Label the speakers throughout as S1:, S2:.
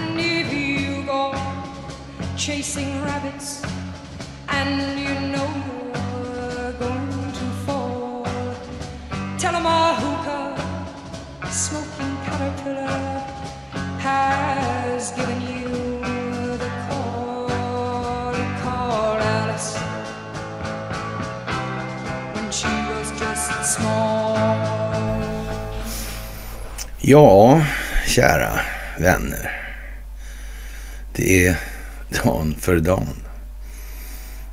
S1: And if you go chasing rabbits and you know you're going to fall, tell 'em a hookah smoking caterpillar has given you the call. Call Alice when she was just small.
S2: Ja, kära vänner. Det är dan för dan.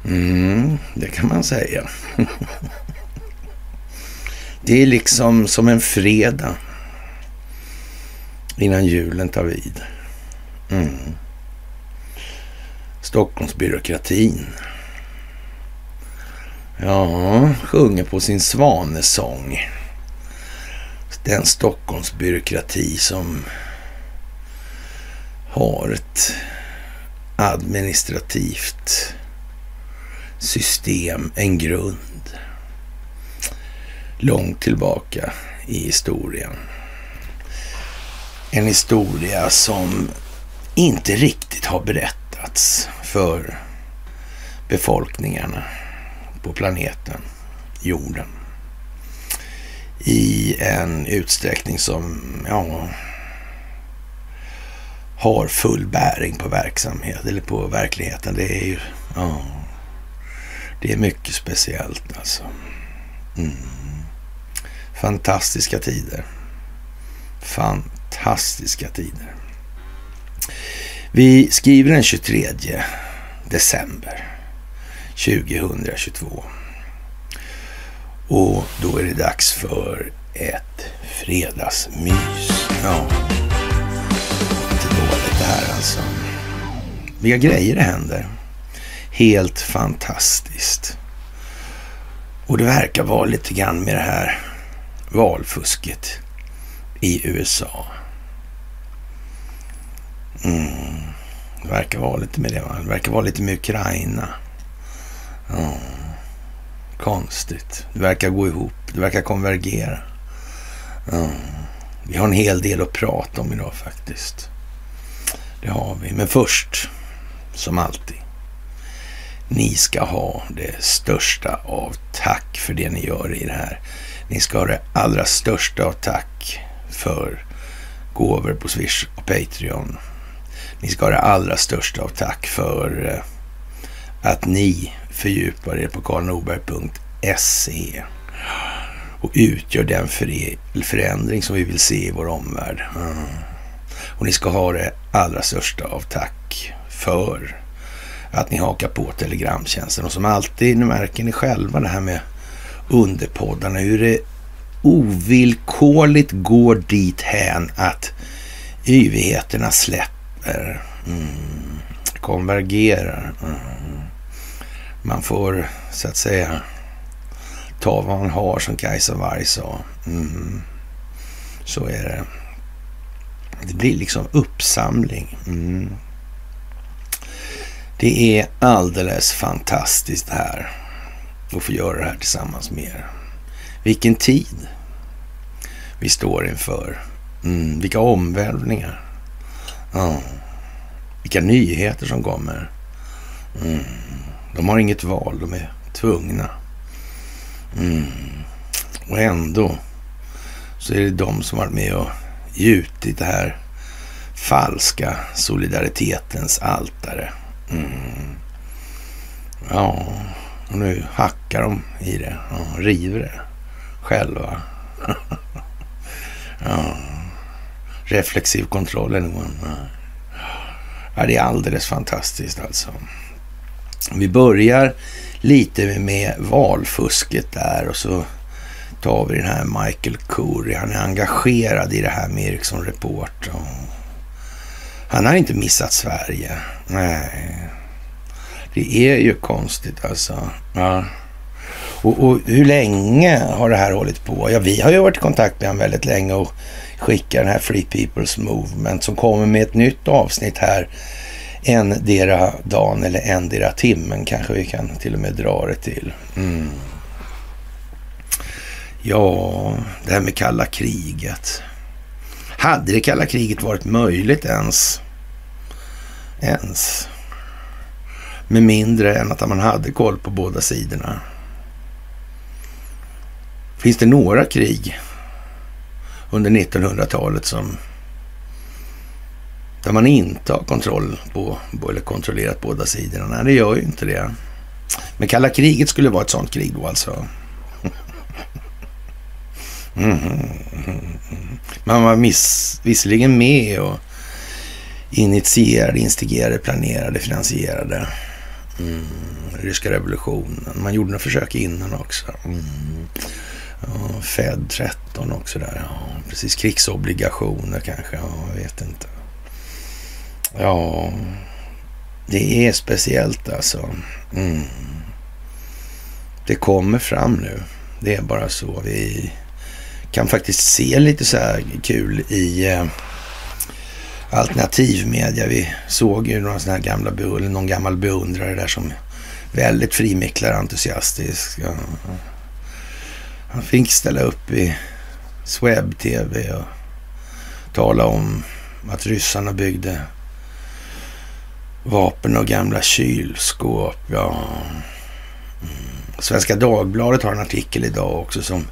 S2: Mm, det kan man säga. Det är liksom som en fredag innan julen tar vid. Mm. Stockholmsbyråkratin. Ja, sjunger på sin svanesång. Den Stockholmsbyråkrati som har ett administrativt system, en grund långt tillbaka i historien. En historia som inte riktigt har berättats för befolkningarna på planeten jorden i en utsträckning som ja, har full bäring på verksamhet eller på verkligheten. Det är ju ja, det är mycket speciellt alltså. Mm. Fantastiska tider. Fantastiska tider. Vi skriver den 23 december 2022. Och då är det dags för ett fredagsmys. Ja, alltså. Vilka grejer det händer. Helt fantastiskt. Och det verkar vara lite grann med det här valfusket i USA. Mm. Det verkar vara lite med det. Va? Det verkar vara lite med Ukraina. Mm. Konstigt. Det verkar gå ihop. Det verkar konvergera. Mm. Vi har en hel del att prata om idag faktiskt. Det har vi. Men först, som alltid. Ni ska ha det största av tack för det ni gör i det här. Ni ska ha det allra största av tack för gåvor på Swish och Patreon. Ni ska ha det allra största av tack för eh, att ni fördjupar er på karlnorberg.se och utgör den förändring som vi vill se i vår omvärld. Mm. Och ni ska ha det allra största av tack för att ni hakar på telegramtjänsten. Och som alltid, nu märker ni själva det här med underpoddarna, hur det ovillkorligt går dit hän att yvigheterna släpper, mm, konvergerar. Mm. Man får så att säga ta vad man har som Kajsa Warg sa. Mm. Så är det. Det blir liksom uppsamling. Mm. Det är alldeles fantastiskt här att få göra det här tillsammans med er. Vilken tid vi står inför. Mm. Vilka omvälvningar. Mm. Vilka nyheter som kommer. Mm. De har inget val, de är tvungna. Mm. Och ändå så är det de som varit med och gjutit det här falska solidaritetens altare. Mm. Ja, och nu hackar de i det. Ja, river det själva. ja. Reflexiv kontroll är nog eh, Ja, det är alldeles fantastiskt alltså. Vi börjar lite med valfusket där och så tar vi den här Michael Curry. Han är engagerad i det här med Ericsson Report. Han har inte missat Sverige. Nej. Det är ju konstigt alltså. Ja. Och, och, hur länge har det här hållit på? Ja, vi har ju varit i kontakt med honom väldigt länge och skickar den här Free People's Movement som kommer med ett nytt avsnitt här endera dagen eller endera timmen kanske vi kan till och med dra det till. Mm. Ja, det här med kalla kriget. Hade det kalla kriget varit möjligt ens ens. Med mindre än att man hade koll på båda sidorna. Finns det några krig under 1900-talet som där man inte har kontroll på, eller kontrollerat båda sidorna? Nej, det gör ju inte det. Men kalla kriget skulle vara ett sånt krig då alltså. Mm. Man var miss, visserligen med och initierade, instigerade, planerade, finansierade mm. ryska revolutionen. Man gjorde några försök innan också. Mm. Ja, Fed 13 också där. Ja, precis, krigsobligationer kanske. Ja, jag vet inte. Ja, det är speciellt alltså. Mm. Det kommer fram nu. Det är bara så. Vi kan faktiskt se lite så här kul i eh, alternativmedia. Vi såg ju några sådana här gamla, någon gammal beundrare där som väldigt frimicklar entusiastisk. Ja. Han fick ställa upp i Sweb-TV och tala om att ryssarna byggde vapen och gamla kylskåp. Ja. Mm. Svenska Dagbladet har en artikel idag också som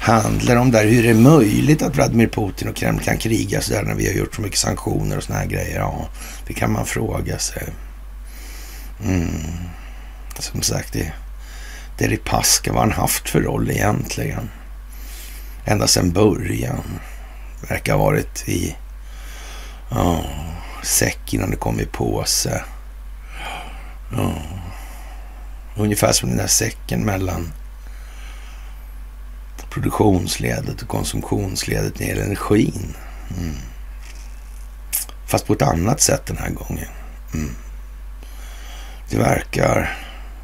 S2: handlar om där hur det möjligt att Vladimir Putin och Kreml kan kriga så där när vi har gjort så mycket sanktioner och såna här grejer. Ja, det kan man fråga sig. Mm. Som sagt, det, Deripaska, vad han haft för roll egentligen? Ända sedan början. Verkar ha varit i oh, säck innan det kom i påse. Oh. Ungefär som den där säcken mellan produktionsledet och konsumtionsledet när det gäller energin. Mm. Fast på ett annat sätt den här gången. Mm. Det verkar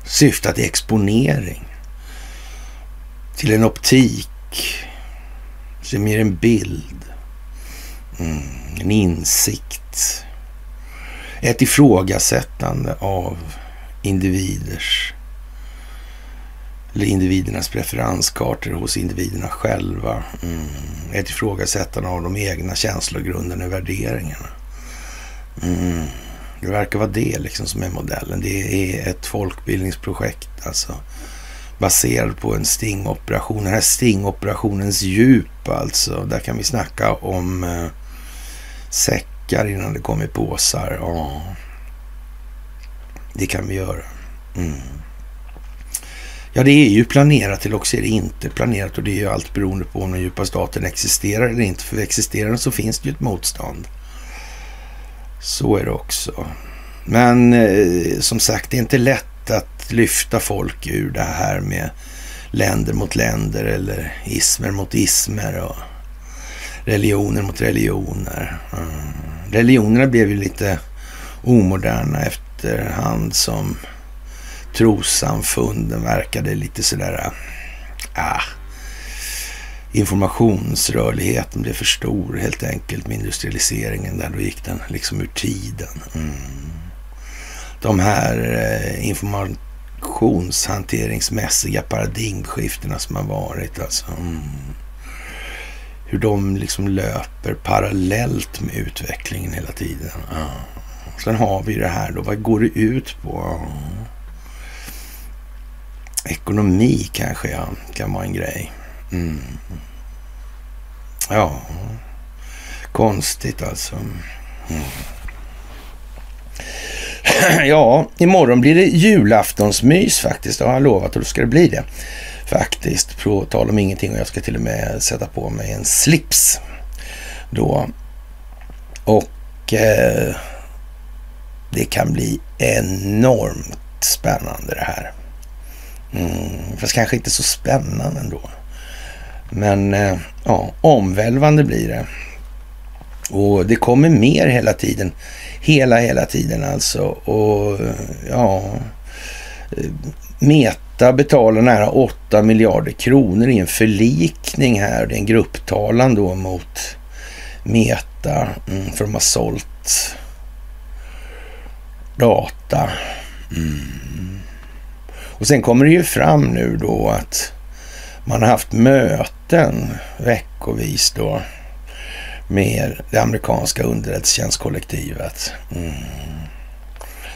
S2: syfta till exponering. Till en optik. Som ger en bild. Mm. En insikt. Ett ifrågasättande av individers eller individernas preferenskartor hos individerna själva. Mm. Ett ifrågasättande av de egna känslogrunderna och värderingarna. Mm. Det verkar vara det liksom som är modellen. Det är ett folkbildningsprojekt alltså. Baserat på en stingoperation. Den här stingoperationens djup alltså. Där kan vi snacka om eh, säckar innan det kommer påsar. Ja, det kan vi göra. Mm. Ja, det är ju planerat eller också är det inte planerat och det är ju allt beroende på om den djupa staten existerar eller inte. För existerar den så finns det ju ett motstånd. Så är det också. Men eh, som sagt, det är inte lätt att lyfta folk ur det här med länder mot länder eller ismer mot ismer och religioner mot religioner. Mm. Religionerna blev ju lite omoderna efterhand som trossamfunden verkade lite sådär... Ah, informationsrörligheten blev för stor helt enkelt med industrialiseringen. Där då gick den liksom ur tiden. Mm. De här eh, informationshanteringsmässiga paradigmskiftena som har varit alltså. Mm. Hur de liksom löper parallellt med utvecklingen hela tiden. Mm. Sen har vi det här då, vad går det ut på? Mm. Ekonomi kanske ja, kan vara en grej. Mm. Ja, konstigt alltså. Mm. Ja, imorgon blir det julaftonsmys faktiskt. Det har jag lovat och då ska det bli det. Faktiskt, på tal om ingenting och jag ska till och med sätta på mig en slips då. Och eh, det kan bli enormt spännande det här. Mm, fast kanske inte så spännande ändå. Men eh, ja, omvälvande blir det. Och det kommer mer hela tiden. Hela, hela tiden alltså. Och eh, ja, eh, Meta betalar nära 8 miljarder kronor i en förlikning här. Det är en grupptalan då mot Meta. Mm, för de har sålt data. Mm. Och sen kommer det ju fram nu då att man har haft möten veckovis då med det amerikanska underrättelsetjänstkollektivet. Mm.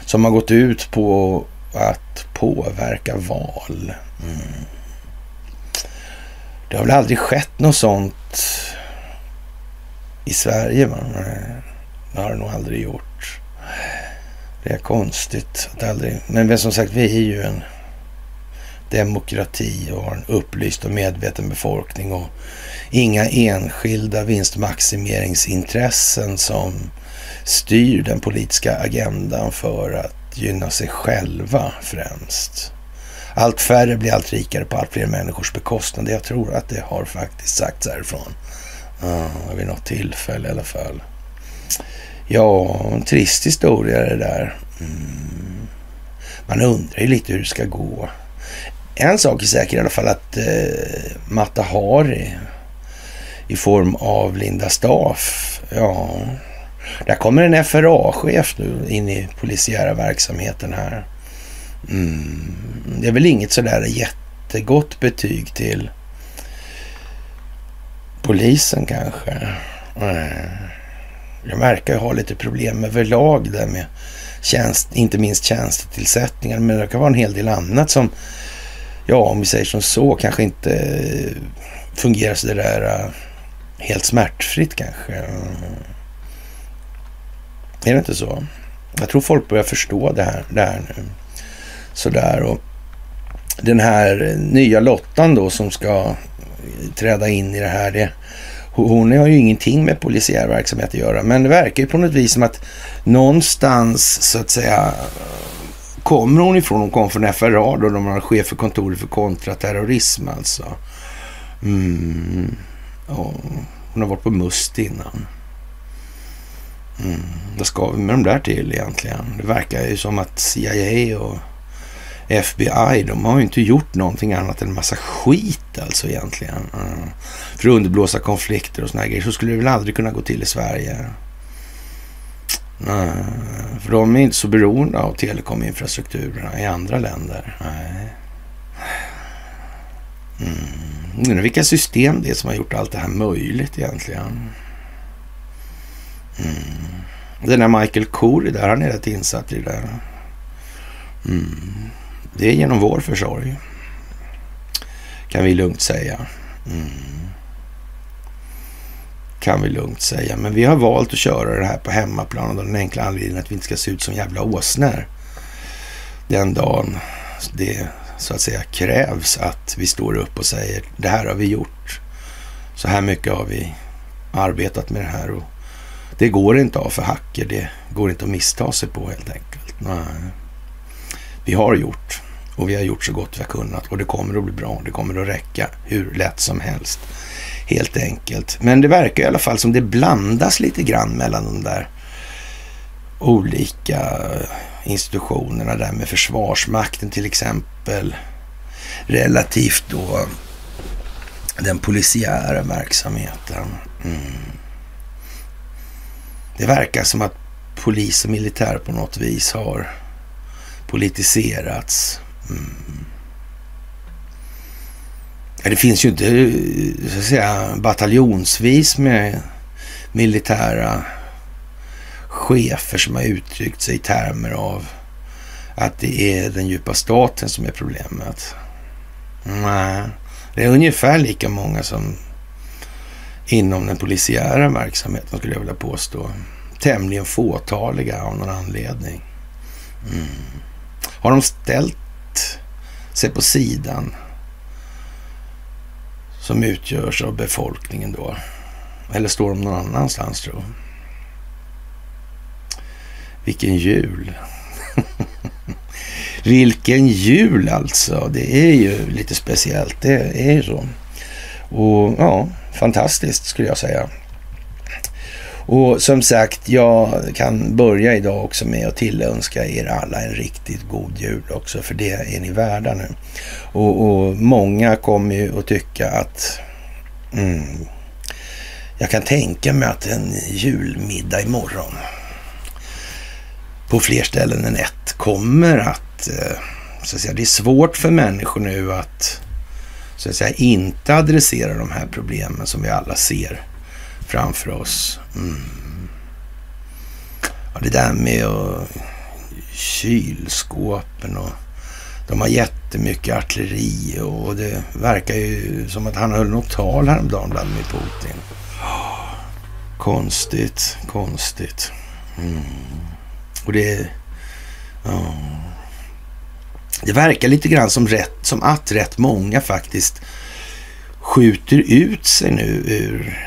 S2: som har gått ut på att påverka val. Mm. Det har väl aldrig skett något sånt i Sverige? Va? Det har det nog aldrig gjort. Det är konstigt att aldrig... Men som sagt, vi är ju en demokrati och har en upplyst och medveten befolkning och inga enskilda vinstmaximeringsintressen som styr den politiska agendan för att gynna sig själva främst. Allt färre blir allt rikare på allt fler människors bekostnad. Jag tror att det har faktiskt sagts härifrån. Uh, vid något tillfälle i alla fall. Ja, en trist historia det där. Mm. Man undrar ju lite hur det ska gå. En sak är säker i alla fall att eh, Mata Hari i form av Linda Staff, ja, där kommer en FRA-chef nu in i polisiära verksamheten här. Mm. Det är väl inget sådär jättegott betyg till polisen kanske. Mm. De verkar ha lite problem överlag där med tjänst, inte minst tjänstetillsättningar, men det kan vara en hel del annat som, ja, om vi säger som så, kanske inte eh, fungerar så där eh, helt smärtfritt kanske. Är det inte så? Jag tror folk börjar förstå det här, det här nu. Sådär och den här nya Lottan då som ska eh, träda in i det här, det, hon har ju ingenting med polisiär verksamhet att göra, men det verkar ju på något vis som att någonstans så att säga kommer hon ifrån. Hon kom från FRA då, de har chef för kontoret för kontraterrorism alltså. Mm. Oh. Hon har varit på MUST innan. Mm. Vad ska vi med de där till egentligen? Det verkar ju som att CIA och FBI, de har ju inte gjort någonting annat än en massa skit alltså egentligen. Mm. För att underblåsa konflikter och såna grejer. Så skulle det väl aldrig kunna gå till i Sverige. Nej, För de är inte så beroende av telekominfrastrukturerna i andra länder. Nej. Mm. Vilka system det är som har gjort allt det här möjligt egentligen. Mm. Den där Michael Corey där, han är rätt insatt i det där. Mm. Det är genom vår försorg. Kan vi lugnt säga. Mm. Kan vi lugnt säga. Men vi har valt att köra det här på hemmaplan av den enkla anledningen att vi inte ska se ut som jävla åsnor. Den dagen det så att säga krävs att vi står upp och säger det här har vi gjort. Så här mycket har vi arbetat med det här och det går inte av för hacker. Det går inte att missta sig på helt enkelt. Nej. Vi har gjort och vi har gjort så gott vi har kunnat och det kommer att bli bra. Det kommer att räcka hur lätt som helst. Helt enkelt. Men det verkar i alla fall som det blandas lite grann mellan de där olika institutionerna där med Försvarsmakten till exempel. Relativt då den polisiära verksamheten. Mm. Det verkar som att polis och militär på något vis har politiserats. Mm. Ja, det finns ju inte så att säga, bataljonsvis med militära chefer som har uttryckt sig i termer av att det är den djupa staten som är problemet. Nej, det är ungefär lika många som inom den polisiära verksamheten skulle jag vilja påstå. Tämligen fåtaliga av någon anledning. Mm. Har de ställt sig på sidan som utgörs av befolkningen då? Eller står de någon annanstans tro? Vilken jul! Vilken jul alltså! Det är ju lite speciellt, det är ju så. Och ja, fantastiskt skulle jag säga. Och som sagt, jag kan börja idag också med att tillönska er alla en riktigt god jul också, för det är ni värda nu. Och, och många kommer ju att tycka att mm, jag kan tänka mig att en julmiddag imorgon på fler ställen än ett kommer att, eh, så att säga, det är svårt för människor nu att så att säga inte adressera de här problemen som vi alla ser framför oss. Mm. Ja, det där med och, kylskåpen och de har jättemycket artilleri och det verkar ju som att han höll något tal häromdagen, Vladimir Putin. Konstigt, konstigt. Mm. Och det... Ja. Det verkar lite grann som, rätt, som att rätt många faktiskt skjuter ut sig nu ur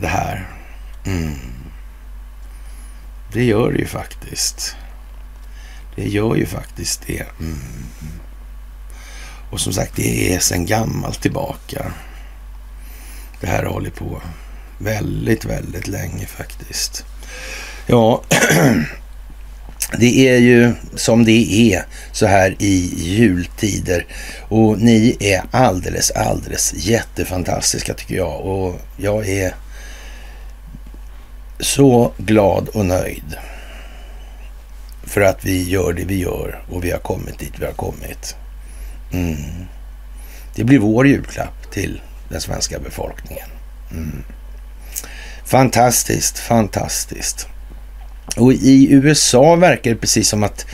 S2: det här. Mm. Det gör det ju faktiskt. Det gör ju faktiskt det. Mm. Och som sagt, det är sedan gammalt tillbaka. Det här har hållit på väldigt, väldigt länge faktiskt. Ja, det är ju som det är så här i jultider. Och ni är alldeles, alldeles jättefantastiska tycker jag. Och jag är så glad och nöjd för att vi gör det vi gör och vi har kommit dit vi har kommit. Mm. Det blir vår julklapp till den svenska befolkningen. Mm. Fantastiskt, fantastiskt. Och i USA verkar det precis som att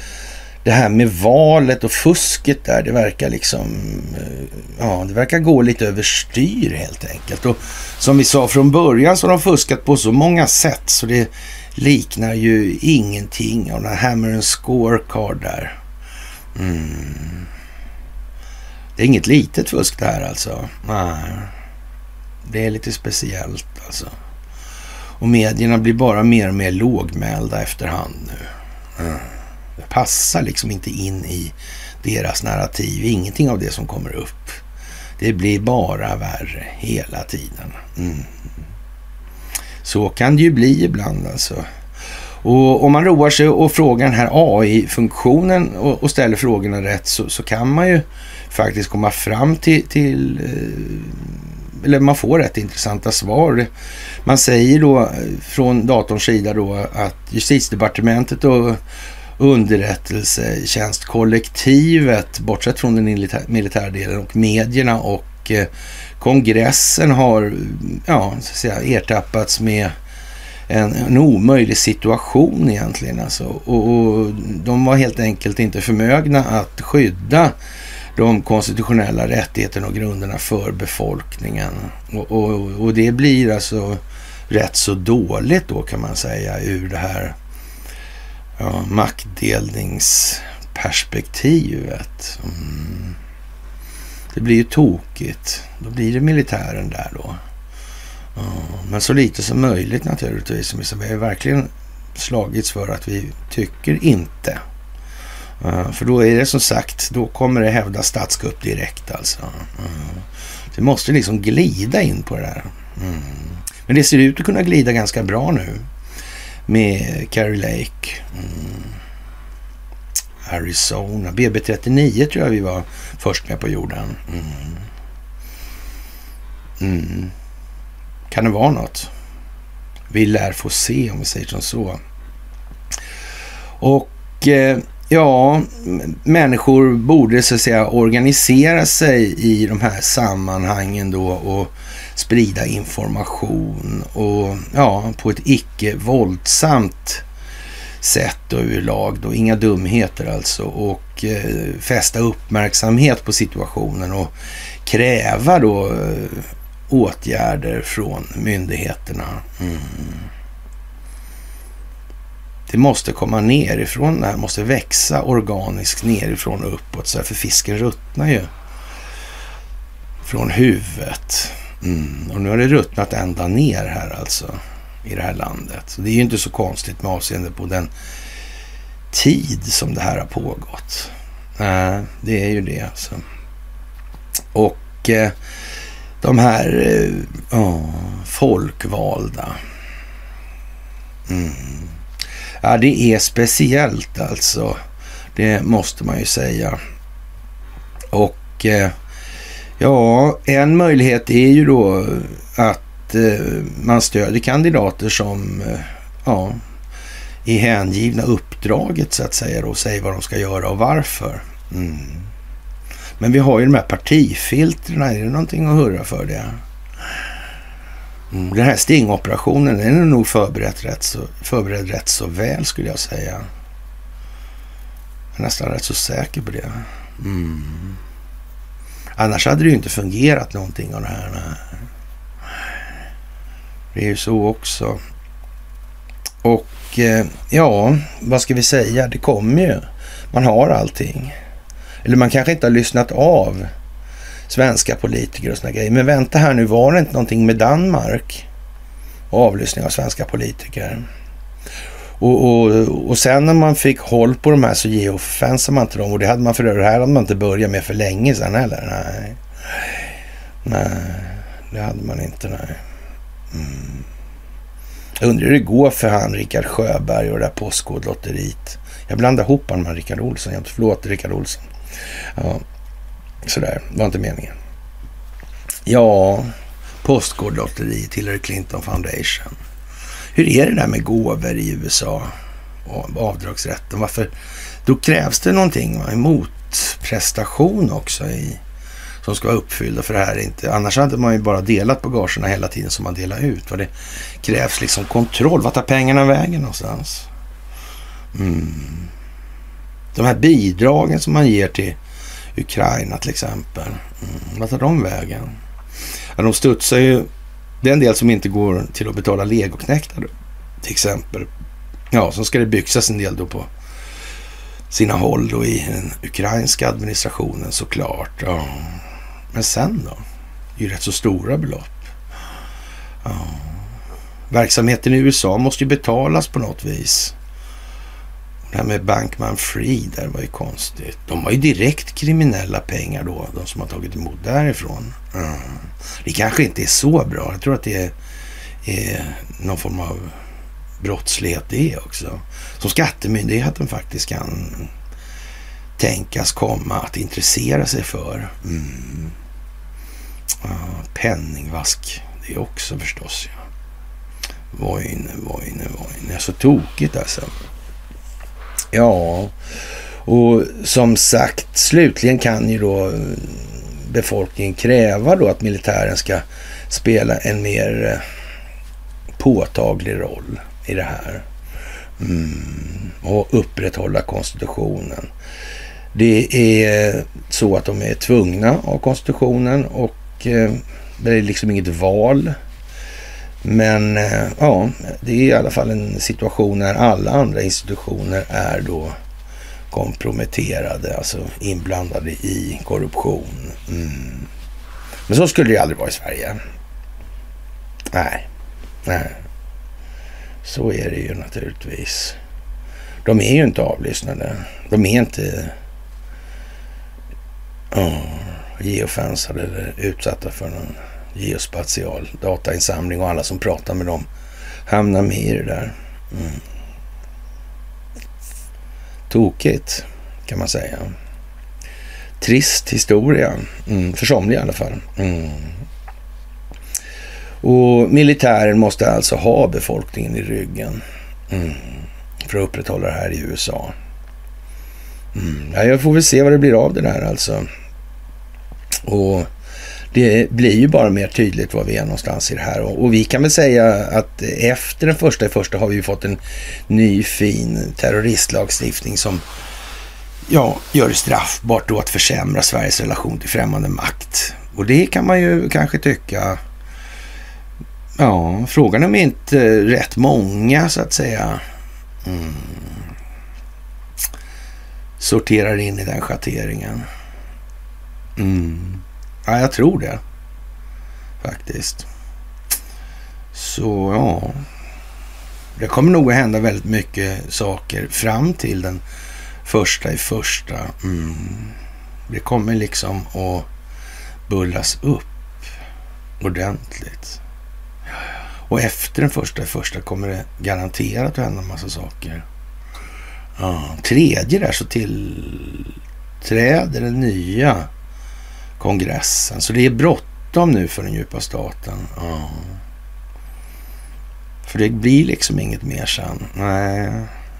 S2: det här med valet och fusket där, det verkar liksom, eh, ja, det verkar gå lite överstyr helt enkelt. Och som vi sa från början så har de fuskat på så många sätt så det liknar ju ingenting av den här Hammer and Scorecard där. Mm. Det är inget litet fusk det här alltså. Nej. Det är lite speciellt alltså. Och medierna blir bara mer och mer lågmälda efterhand nu. Mm. Det passar liksom inte in i deras narrativ. Ingenting av det som kommer upp. Det blir bara värre hela tiden. Mm. Så kan det ju bli ibland alltså. Och om man roar sig och frågar den här AI-funktionen och, och, ställer frågorna rätt så, så, kan man ju faktiskt komma fram till, till eh, eller man får rätt intressanta svar. Man säger då eh, från datorns sida då att justitiedepartementet och underrättelsetjänstkollektivet, bortsett från den militära delen och medierna och eh, kongressen har ja, så att säga, ertappats med en, en omöjlig situation egentligen. Alltså. Och, och, de var helt enkelt inte förmögna att skydda de konstitutionella rättigheterna och grunderna för befolkningen. Och, och, och, det blir alltså rätt så dåligt då kan man säga ur det här ja, maktdelningsperspektivet. Mm. Det blir ju tokigt. Då blir det militären där då. Ja, men så lite som möjligt naturligtvis. Vi har verkligen slagits för att vi tycker inte. Ja, för då är det som sagt, då kommer det hävda statskupp direkt alltså. Ja, det måste liksom glida in på det där. Mm. Men det ser ut att kunna glida ganska bra nu med Carrie Lake. Mm. Arizona. BB39 tror jag vi var först med på jorden. Mm. Mm. Kan det vara något? Vi lär få se om vi säger som så. Och eh, ja, människor borde så att säga organisera sig i de här sammanhangen då och sprida information och ja, på ett icke våldsamt sätt och överlag då. Inga dumheter alltså och eh, fästa uppmärksamhet på situationen och kräva då eh, åtgärder från myndigheterna. Mm. Det måste komma nerifrån, det här måste växa organiskt nerifrån och uppåt, så här, för fisken ruttnar ju från huvudet. Mm. Och nu har det ruttnat ända ner här alltså i det här landet. Så det är ju inte så konstigt med avseende på den tid som det här har pågått. Nej, det är ju det alltså. Och eh, de här eh, oh, folkvalda. Mm. Ja, det är speciellt alltså. Det måste man ju säga. Och eh, ja, en möjlighet är ju då att eh, man stödjer kandidater som eh, ja, är hängivna uppdraget så att säga och säger vad de ska göra och varför. Mm. Men vi har ju de här partifiltren. Är det någonting att hurra för det? Mm, den här stingoperationen den är nog förberedd rätt, så, förberedd rätt så väl skulle jag säga. Jag är nästan rätt så säker på det. Mm. Annars hade det ju inte fungerat någonting av det här. Det är ju så också. Och eh, ja, vad ska vi säga? Det kommer ju. Man har allting. Eller man kanske inte har lyssnat av svenska politiker och såna grejer. Men vänta här nu, var det inte någonting med Danmark? Avlyssning av svenska politiker. Och, och, och sen när man fick håll på de här så geofensade man inte dem. Och det hade man för övrigt, här hade man inte börjat med för länge sedan heller. Nej, nej det hade man inte. Nej. Mm. Jag undrar hur det går för han Rickard Sjöberg och det där Postkodlotteriet. Jag blandar ihop honom med Rickard Olsson. Jag förlåt Rickard Olsson. Ja, sådär, var inte meningen. Ja, Postkodlotteriet, Hillary Clinton Foundation. Hur är det där med gåvor i USA och avdragsrätten? Varför? Då krävs det någonting, va? en motprestation också i, som ska vara uppfyllda för det här. Inte. Annars hade man ju bara delat på gagerna hela tiden som man delar ut. Va? Det krävs liksom kontroll. Vart tar pengarna vägen någonstans? Mm. De här bidragen som man ger till Ukraina till exempel. Mm. Vart tar de vägen? Ja, de studsar ju det är en del som inte går till att betala legoknäktar till exempel. Ja, så ska det byxas en del då på sina håll då i den ukrainska administrationen såklart. Ja. Men sen då? Det är ju rätt så stora belopp. Ja. Verksamheten i USA måste ju betalas på något vis. Det här med Bankman Free där var ju konstigt. De har ju direkt kriminella pengar då, de som har tagit emot därifrån. Mm. Det kanske inte är så bra. Jag tror att det är, är någon form av brottslighet det också. Som skattemyndigheten faktiskt kan tänkas komma att intressera sig för. Mm. Ja, penningvask, det är också förstås. Ja. Vojne, Vojne, Vojne. Så tokigt alltså. Ja, och som sagt, slutligen kan ju då eh, befolkningen kräva då att militären ska spela en mer eh, påtaglig roll i det här. Mm, och upprätthålla konstitutionen. Det är eh, så att de är tvungna av konstitutionen och det är liksom inget val. Men eh, ja, det är i alla fall en situation när alla andra institutioner är då komprometterade, alltså inblandade i korruption. Mm. Men så skulle det aldrig vara i Sverige. Nej, nej. Så är det ju naturligtvis. De är ju inte avlyssnade. De är inte oh, geofensade eller utsatta för någon geospatial datainsamling och alla som pratar med dem hamnar med i det där. Mm. Tokigt kan man säga. Trist historia, mm, för somliga i alla fall. Mm. Och militären måste alltså ha befolkningen i ryggen mm. för att upprätthålla det här i USA. Mm. Ja, jag får väl se vad det blir av det där alltså. Och det blir ju bara mer tydligt var vi är någonstans i det här. Och, och vi kan väl säga att efter den första i första har vi fått en ny fin terroristlagstiftning som ja, gör det straffbart då att försämra Sveriges relation till främmande makt. Och det kan man ju kanske tycka. Ja, frågan är om inte rätt många så att säga mm, sorterar in i den schatteringen. Mm. Ja, jag tror det. Faktiskt. Så ja. Det kommer nog att hända väldigt mycket saker fram till den första i första. Mm. Det kommer liksom att bullas upp ordentligt. Och efter den första i första kommer det garanterat att hända en massa saker. Ja, tredje där så tillträder den nya kongressen. Så det är bråttom nu för den djupa staten. Ja. För det blir liksom inget mer sen. Nej,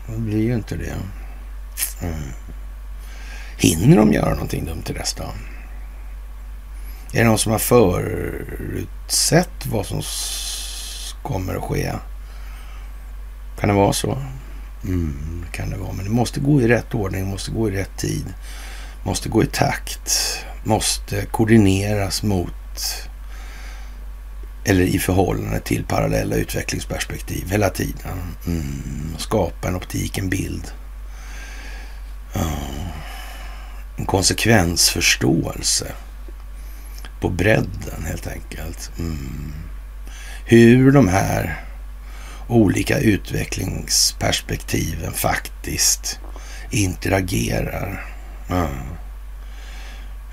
S2: det blir ju inte det. Mm. Hinner de göra någonting dumt till dess då? Är det någon som har förutsett vad som kommer att ske? Kan det vara så? Mm, kan det vara. Men det måste gå i rätt ordning, måste gå i rätt tid, måste gå i takt, måste koordineras mot eller i förhållande till parallella utvecklingsperspektiv hela tiden. Mm, skapa en optik, en bild. Uh, en konsekvensförståelse på bredden helt enkelt. Mm. Hur de här olika utvecklingsperspektiven faktiskt interagerar. Mm.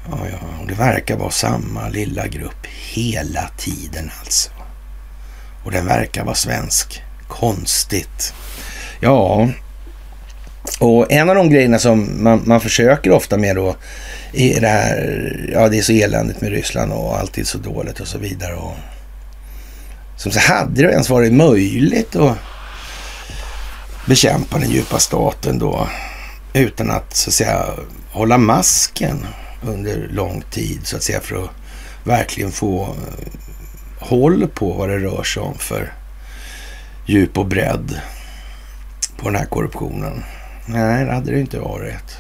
S2: Ja, ja, och det verkar vara samma lilla grupp hela tiden alltså. Och den verkar vara svensk. Konstigt. Ja, och en av de grejerna som man, man försöker ofta med då är det här, ja det är så eländigt med Ryssland och alltid så dåligt och så vidare. Och, som så hade det ens varit möjligt att bekämpa den djupa staten då utan att så att säga hålla masken under lång tid så att säga för att verkligen få eh, håll på vad det rör sig om för djup och bredd på den här korruptionen. Nej, det hade det inte varit.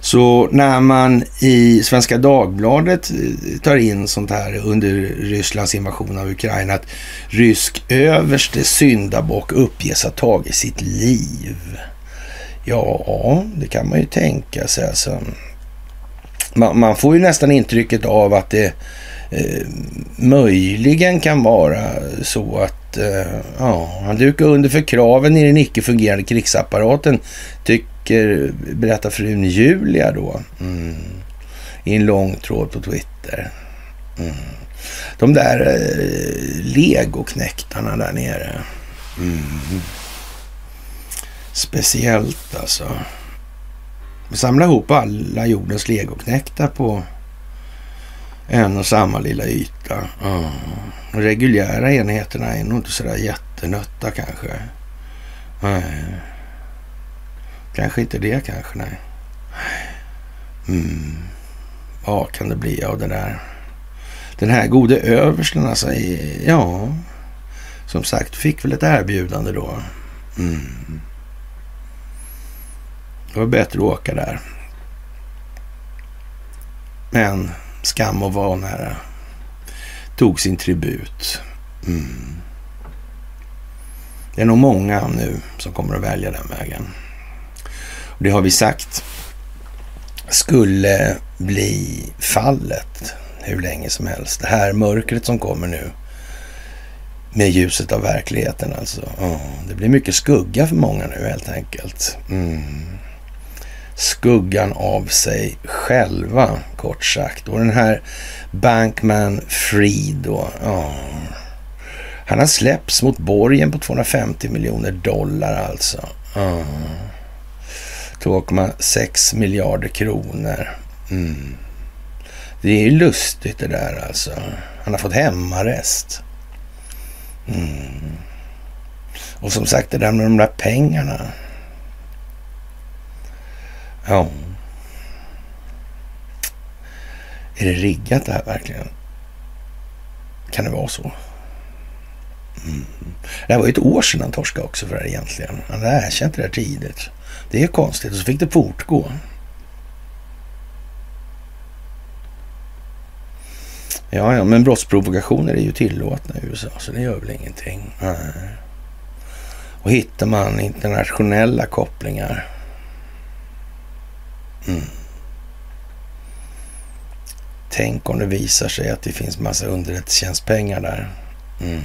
S2: Så när man i Svenska Dagbladet eh, tar in sånt här under Rysslands invasion av Ukraina att rysk överste syndabock uppges ha tagit sitt liv. Ja, det kan man ju tänka sig. Alltså. Man, man får ju nästan intrycket av att det eh, möjligen kan vara så att eh, ja, han dukar under för kraven i den icke-fungerande krigsapparaten, tycker, berättar frun Julia då. Mm. I en lång tråd på Twitter. Mm. De där eh, legoknäktarna där nere. Mm. Speciellt alltså. Samla ihop alla jordens legoknäktar på en och samma lilla yta. Mm. De reguljära enheterna är nog inte sådär jättenötta kanske. Nej. Kanske inte det kanske, nej. Mm. Vad kan det bli av det där? Den här gode översten alltså, ja, som sagt, fick väl ett erbjudande då. Mm. Det var bättre att åka där. Men skam och vanära tog sin tribut. Mm. Det är nog många nu som kommer att välja den vägen. Och det har vi sagt skulle bli fallet hur länge som helst. Det här mörkret som kommer nu med ljuset av verkligheten alltså. Oh, det blir mycket skugga för många nu helt enkelt. Mm skuggan av sig själva, kort sagt. Och den här Bankman Fried då, ja. Han har släppts mot borgen på 250 miljoner dollar alltså. Ja. 2,6 miljarder kronor. Mm. Det är ju lustigt det där alltså. Han har fått hemarrest. Mm. Och som sagt, det där med de där pengarna. Ja. Är det riggat det här verkligen? Kan det vara så? Mm. Det här var ju ett år sedan han torskade också för det här egentligen. Han hade erkänt det där tidigt. Det är konstigt och så fick det fortgå. Ja, ja, men brottsprovokationer är ju tillåtna i USA, så det gör väl ingenting. Nej. Och hittar man internationella kopplingar Mm. Tänk om det visar sig att det finns massa underrättelsetjänstpengar där. Mm.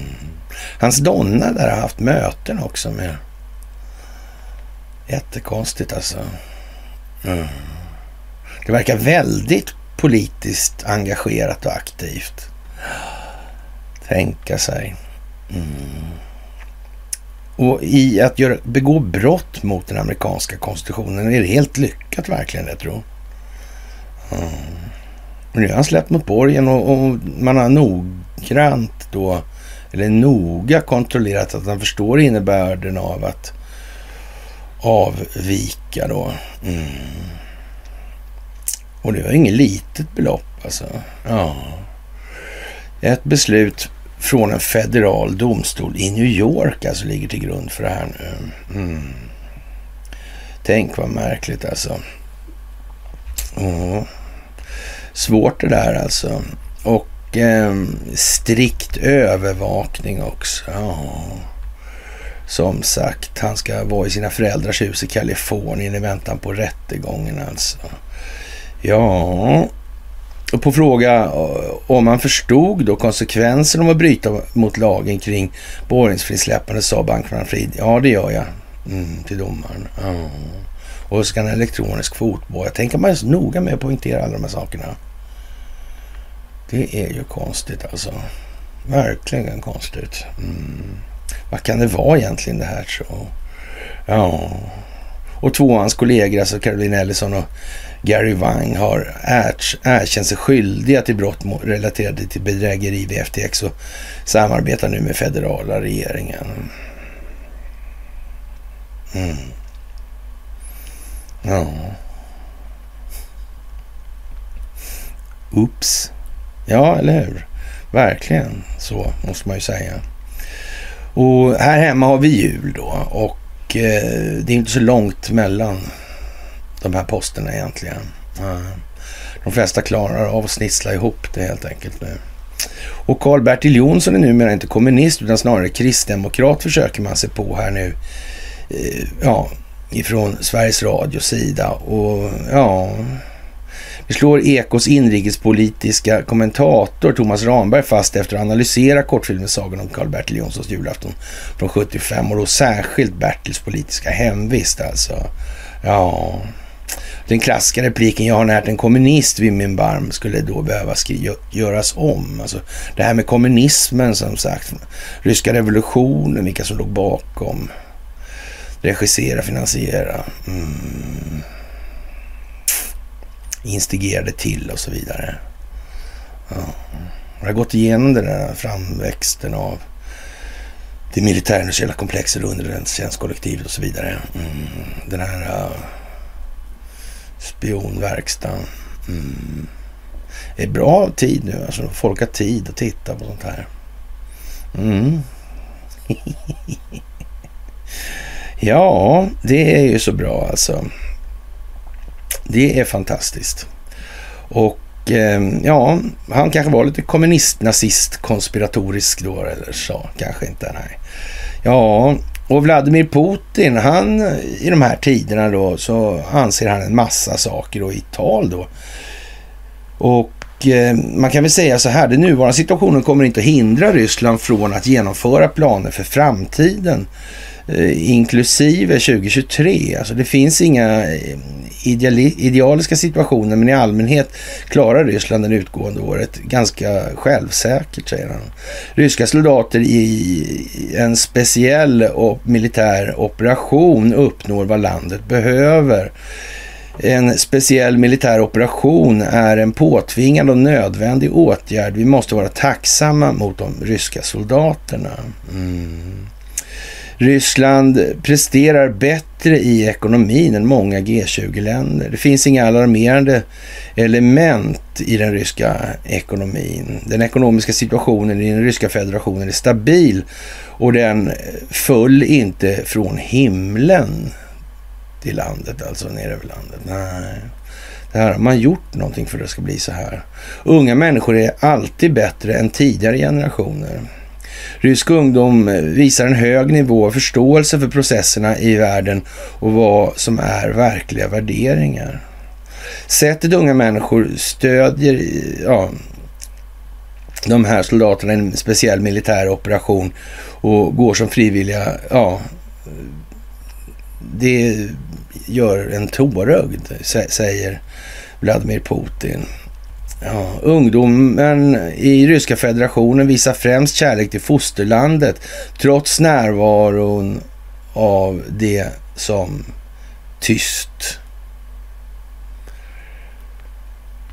S2: Hans donna där har haft möten också med... Jättekonstigt alltså. Mm. Det verkar väldigt politiskt engagerat och aktivt. Tänka sig. Mm. Och i att göra, begå brott mot den amerikanska konstitutionen är det helt lyckat verkligen, jag tror. Mm. Nu har han släppt mot borgen och, och, man har noggrant då, eller noga kontrollerat att han förstår innebörden av att avvika då. Mm. Och det var inget litet belopp alltså. Ja. Ett beslut från en federal domstol i New York alltså ligger till grund för det här nu. Mm. Tänk vad märkligt alltså. Mm. Svårt det där alltså. Och eh, strikt övervakning också. Ja. Som sagt, han ska vara i sina föräldrars hus i Kalifornien i väntan på rättegången alltså. Ja, på fråga eh, om han förstod då konsekvensen av att bryta mot lagen kring borgensfrisläppande sa bankman Frid. Ja, det gör jag. Mm, till domaren. Mm. Och så ska en elektronisk fotboja. Jag tänker man är så noga med att poängtera alla de här sakerna. Det är ju konstigt alltså. Verkligen konstigt. Mm. Vad kan det vara egentligen det här så? Ja. Och två av hans kollegor, alltså Caroline Ellison och Gary Wang har erkänt sig skyldiga till brott relaterade till bedrägeri vid FTX och samarbetar nu med federala regeringen. Mm. Ja. Oops. Ja, eller hur? Verkligen så måste man ju säga. Och här hemma har vi jul då och eh, det är inte så långt mellan de här posterna egentligen. Eh, de flesta klarar av att snitsla ihop det helt enkelt nu. Och Karl-Bertil Jonsson är numera inte kommunist utan snarare kristdemokrat försöker man sig på här nu. Eh, ja, ifrån Sveriges Radios sida. Och ja, vi slår Ekos inrikespolitiska kommentator Thomas Ramberg fast efter att analysera kortfilmen Sagan om Karl-Bertil Jonssons julafton från 75 och då särskilt Bertils politiska hemvist alltså. Ja, den klassiska repliken “Jag har närt en kommunist vid min barm” skulle då behöva göras om. Alltså, det här med kommunismen som sagt, ryska revolutionen, vilka som låg bakom, regissera, finansiera, mm. instigerade till och så vidare. Ja. Jag har gått igenom den där framväxten av det militärindustriella komplexet, underrättelsetjänstkollektivet och så vidare. Mm. Den här uh, Spionverkstan. Mm. Det är bra tid nu. Alltså, folk har tid att titta på sånt här. Mm. ja, det är ju så bra alltså. Det är fantastiskt. Och eh, ja, han kanske var lite kommunist, nazist, konspiratorisk då, eller så. Kanske inte, nej. Ja, och Vladimir Putin, han i de här tiderna då så anser han en massa saker och i tal då. Och eh, man kan väl säga så här, den nuvarande situationen kommer inte att hindra Ryssland från att genomföra planer för framtiden. Eh, inklusive 2023. Alltså det finns inga eh, idealiska situationer, men i allmänhet klarar Ryssland det utgående året ganska självsäkert, säger han. Ryska soldater i en speciell militär operation uppnår vad landet behöver. En speciell militär operation är en påtvingad och nödvändig åtgärd. Vi måste vara tacksamma mot de ryska soldaterna. Mm. Ryssland presterar bättre i ekonomin än många G20-länder. Det finns inga alarmerande element i den ryska ekonomin. Den ekonomiska situationen i den ryska federationen är stabil och den föll inte från himlen till landet, alltså ner över landet. Nej. Det här har man gjort någonting för att det ska bli så här. Unga människor är alltid bättre än tidigare generationer. Rysk ungdom eh, visar en hög nivå av förståelse för processerna i världen och vad som är verkliga värderingar. Sättet unga människor stödjer ja, de här soldaterna i en speciell militär operation och går som frivilliga, ja, det gör en tårögd, säger Vladimir Putin. Ja, ungdomen i Ryska federationen visar främst kärlek till fosterlandet trots närvaron av det som tyst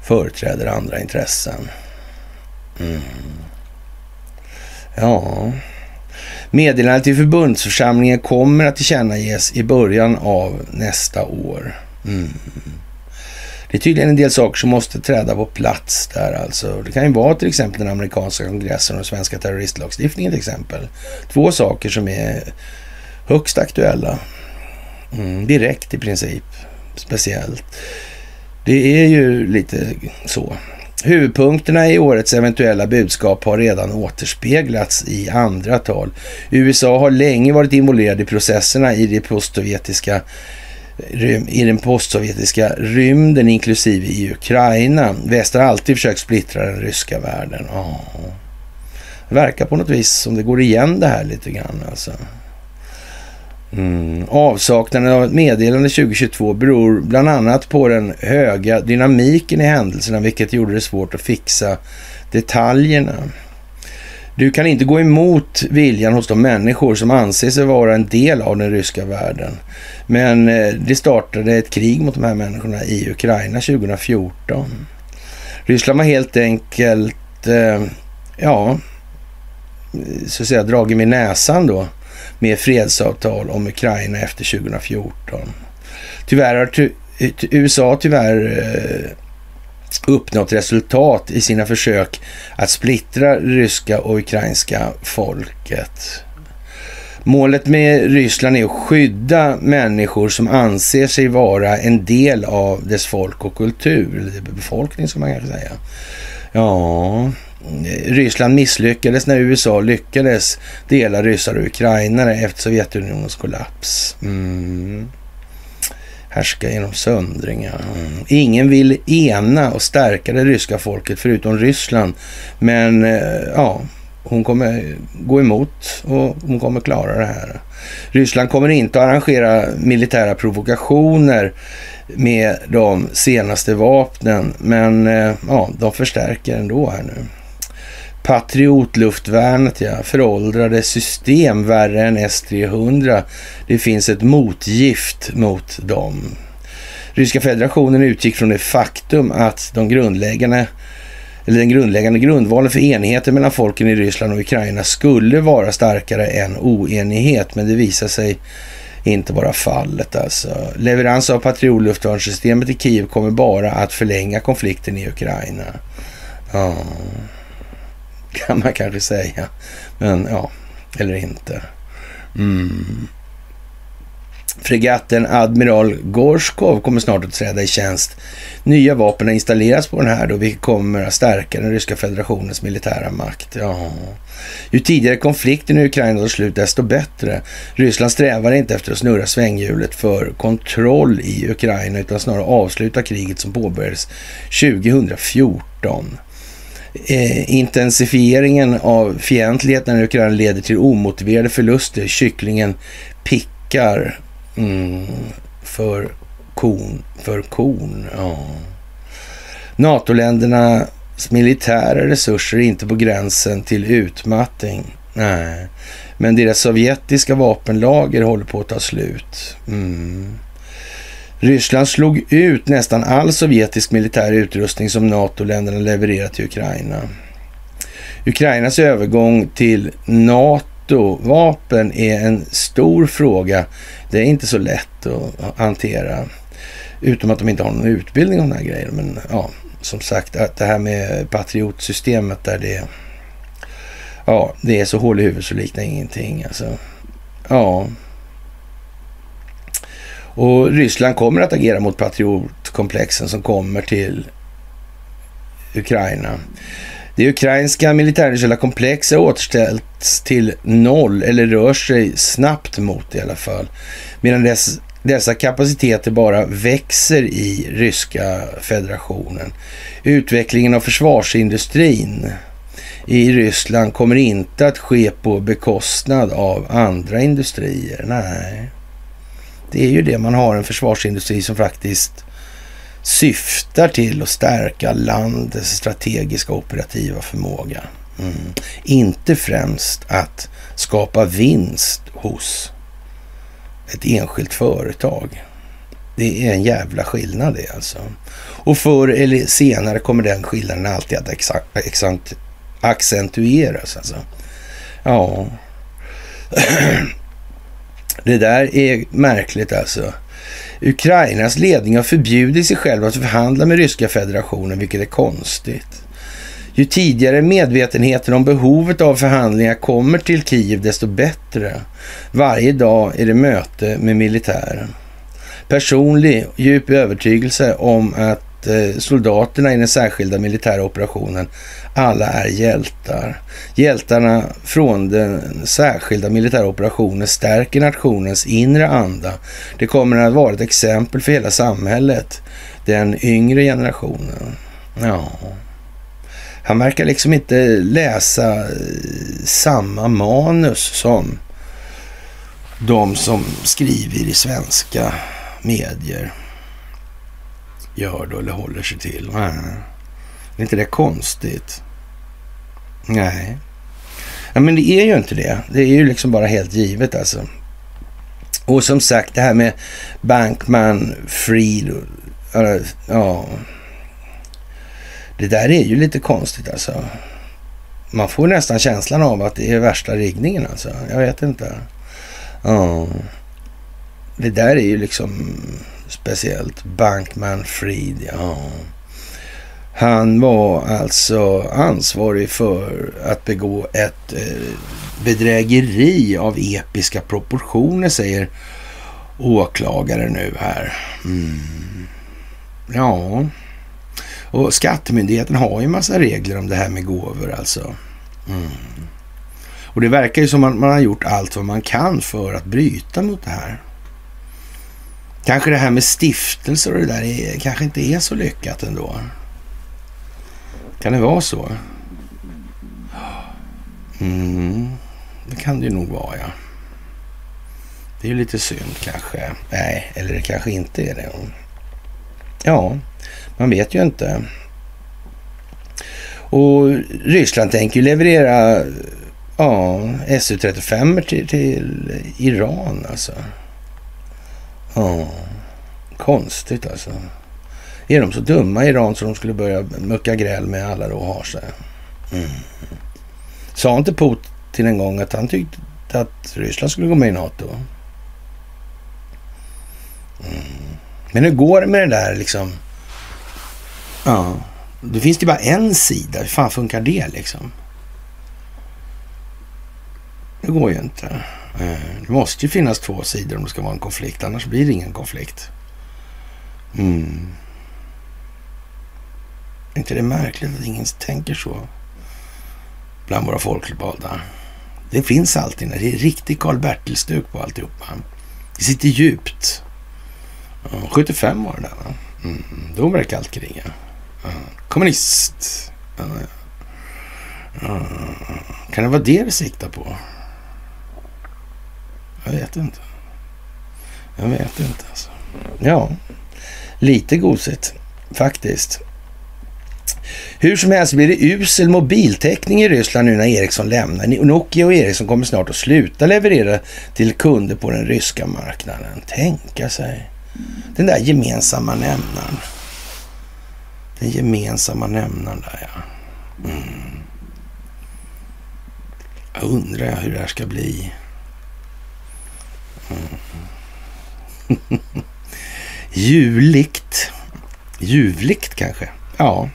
S2: företräder andra intressen. Mm. Ja, meddelandet till förbundsförsamlingen kommer att tillkännages i början av nästa år. Mm. Det är tydligen en del saker som måste träda på plats där alltså. Det kan ju vara till exempel den amerikanska kongressen och den svenska terroristlagstiftningen till exempel. Två saker som är högst aktuella. Mm, direkt i princip. Speciellt. Det är ju lite så. Huvudpunkterna i årets eventuella budskap har redan återspeglats i andra tal. USA har länge varit involverad i processerna i, det postsovjetiska, i den postsovjetiska rymden, inklusive i Ukraina. Väst har alltid försökt splittra den ryska världen. Oh. Det verkar på något vis som det går igen det här lite grann. Alltså. Mm. Avsaknaden av ett meddelande 2022 beror bland annat på den höga dynamiken i händelserna, vilket gjorde det svårt att fixa detaljerna. Du kan inte gå emot viljan hos de människor som anser sig vara en del av den ryska världen. Men eh, det startade ett krig mot de här människorna i Ukraina 2014. Ryssland har helt enkelt, eh, ja, så att säga dragit med näsan då med fredsavtal om Ukraina efter 2014. Tyvärr har eh, USA tyvärr uppnått resultat i sina försök att splittra ryska och ukrainska folket. Målet med Ryssland är att skydda människor som anser sig vara en del av dess folk och kultur, befolkning ska man kanske säga. Ja, Ryssland misslyckades när USA lyckades dela ryssar och ukrainare efter Sovjetunionens kollaps. Mm. Härska genom söndringar. Mm. Ingen vill ena och stärka det ryska folket förutom Ryssland. Men eh, ja, hon kommer gå emot och hon kommer klara det här. Ryssland kommer inte att arrangera militära provokationer med de senaste vapnen, men eh, ja, de förstärker ändå här nu. Patriotluftvärnet, ja. Föråldrade system värre än S-300. Det finns ett motgift mot dem. Ryska federationen utgick från det faktum att de grundläggande eller den grundläggande grundvalen för enheten mellan folken i Ryssland och Ukraina skulle vara starkare än oenighet, men det visar sig inte vara fallet. Alltså. Leverans av patriotluftvärnssystemet i Kiev kommer bara att förlänga konflikten i Ukraina. Ja kan man kanske säga. Men ja, eller inte. Mm. Fregatten Admiral Gorskov kommer snart att träda i tjänst. Nya vapen har installerats på den här då, vilket kommer att stärka den ryska federationens militära makt. Ja. Ju tidigare konflikten i Ukraina tar slut, desto bättre. Ryssland strävar inte efter att snurra svänghjulet för kontroll i Ukraina, utan snarare avsluta kriget som påbörjades 2014 eh, intensifieringen av fientligheten i Ukraina leder till omotiverade förluster. Kycklingen pickar mm, för kon. För kon, ja. NATO-ländernas militära resurser är inte på gränsen till utmattning. Nej, men deras sovjetiska vapenlager håller på att ta slut. Mm. Ryssland slog ut nästan all sovjetisk militär utrustning som NATO-länderna levererat till Ukraina. Ukrainas övergång till NATO-vapen är en stor fråga. Det är inte så lätt att hantera. Utom att de inte har någon utbildning om den här grejen. Men ja, som sagt, att det här med patriotsystemet där det, ja, det är så hål i huvudet så liknar ingenting. Alltså, ja, och Ryssland kommer att agera mot patriotkomplexen som kommer till Ukraina. Det ukrainska militärindustriella komplexet återställts till noll, eller rör sig snabbt mot det i alla fall. Medan dess, dessa kapaciteter bara växer i ryska federationen. Utvecklingen av försvarsindustrin i Ryssland kommer inte att ske på bekostnad av andra industrier. Nej. Det är ju det, man har en försvarsindustri som faktiskt syftar till att stärka landets strategiska operativa förmåga. Mm. Inte främst att skapa vinst hos ett enskilt företag. Det är en jävla skillnad det alltså. Och förr eller senare kommer den skillnaden alltid att exakt, accentueras. Alltså. Ja. Det där är märkligt alltså. Ukrainas ledning har förbjudit sig själv att förhandla med ryska federationen, vilket är konstigt. Ju tidigare medvetenheten om behovet av förhandlingar kommer till Kiev, desto bättre. Varje dag är det möte med militären. personlig djup övertygelse om att Eh, soldaterna i den särskilda militära operationen alla är hjältar. Hjältarna från den särskilda militära operationen stärker nationens inre anda. Det kommer att vara ett exempel för hela samhället, den yngre generationen. Ja, han verkar liksom inte läsa eh, samma manus som de som skriver i svenska medier gör då eller håller sig till. Nej. Är inte det konstigt? Nej. Ja, men det är ju inte det. Det är ju liksom bara helt givet alltså. Och som sagt, det här med Bankman, Fried, ja. Det där är ju lite konstigt alltså. Man får nästan känslan av att det är värsta riggningen alltså. Jag vet inte. Ja. Det där är ju liksom speciellt. Bankman Fried, ja. Han var alltså ansvarig för att begå ett eh, bedrägeri av episka proportioner, säger åklagare nu här. Mm. Ja, och Skattemyndigheten har ju massa regler om det här med gåvor alltså. Mm. Och det verkar ju som att man har gjort allt vad man kan för att bryta mot det här. Kanske det här med stiftelser och det där är, kanske inte är så lyckat ändå. Kan det vara så? Mm, det kan det ju nog vara, ja. Det är ju lite synd kanske. Nej, eller det kanske inte är det. Ja, man vet ju inte. Och Ryssland tänker ju leverera ja, Su-35 till, till Iran alltså. Ja, konstigt alltså. Är de så dumma i Iran så de skulle börja mucka gräl med alla då och har sig? Mm. Sa inte Putin en gång att han tyckte att Ryssland skulle gå med i NATO? Mm. Men hur går det med det där liksom? Ja, då finns det bara en sida. Hur fan funkar det liksom? Det går ju inte. Eh, det måste ju finnas två sidor om det ska vara en konflikt, annars blir det ingen konflikt. Mm. Är inte det märkligt att ingen tänker så bland våra folkvalda? Det finns alltid när det är riktig Karl-Bertil-stuk på alltihopa. Det sitter djupt. 75 var det där va? Mm. Då var det kallt krig. Ja. Kommunist. Ja. Kan det vara det vi siktar på? Jag vet inte. Jag vet inte alltså. Ja, lite gosigt faktiskt. Hur som helst blir det usel mobiltäckning i Ryssland nu när Ericsson lämnar. Nokia och Ericsson kommer snart att sluta leverera till kunder på den ryska marknaden. Tänka sig. Den där gemensamma nämnaren. Den gemensamma nämnaren där ja. Mm. Jag undrar hur det här ska bli. Mm. Ljuvligt? Juligt. Ljuvligt kanske. Ja.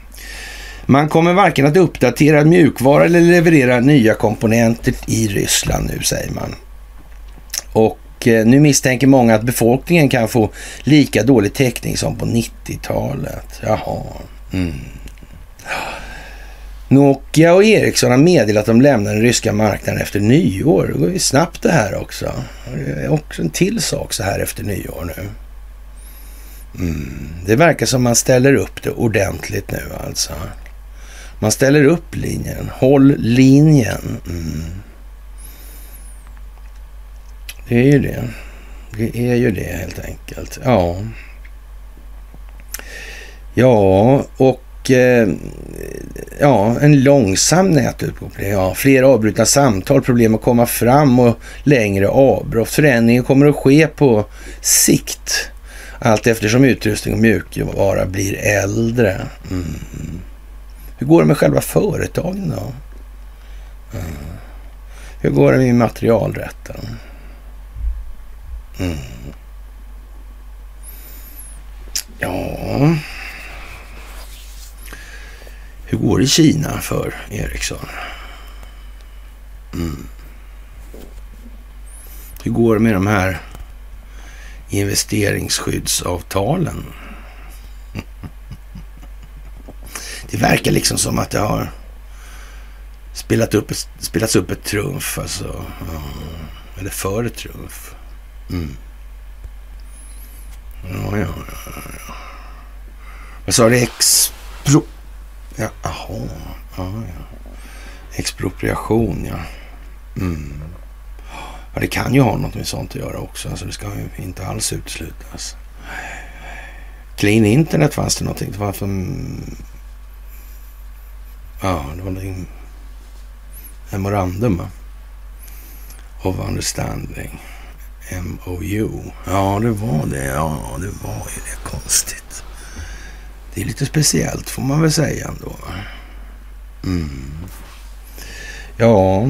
S2: Man kommer varken att uppdatera mjukvara eller leverera nya komponenter i Ryssland nu, säger man. Och eh, nu misstänker många att befolkningen kan få lika dålig täckning som på 90-talet. Jaha. Mm. Nokia och Ericsson har meddelat att de lämnar den ryska marknaden efter nyår. Det går ju snabbt det här också. Det är också en till sak så här efter nyår nu. Mm. Det verkar som man ställer upp det ordentligt nu alltså. Man ställer upp linjen. Håll linjen. Mm. Det är ju det. Det är ju det helt enkelt. Ja. Ja, och eh, ja, en långsam nätuppkoppling. Ja, fler avbrutna samtal, problem att komma fram och längre avbrott. Förändringen kommer att ske på sikt. Allt eftersom utrustning och mjukvara blir äldre. Mm. Hur går det med själva företagen då? Mm. Hur går det med materialrätten? Mm. Ja... Hur går det i Kina för Ericsson? Mm. Hur går det med de här investeringsskyddsavtalen. Det verkar liksom som att det har spelat upp, spelats upp ett trumf, alltså. Eller för ett trumf. Mm. Ja, ja, ja, ja. Vad sa du? Expro... Ja, aha. Ja, ja. Expropriation, ja. Mm. Ja, det kan ju ha något med sånt att göra också. Alltså det ska ju inte alls uteslutas. Clean internet fanns det någonting. Det var för... Ja, det var någonting... Memorandum of understanding. MOU. Ja, det var det. Ja, det var ju det. Konstigt. Det är lite speciellt får man väl säga ändå. Mm. Ja,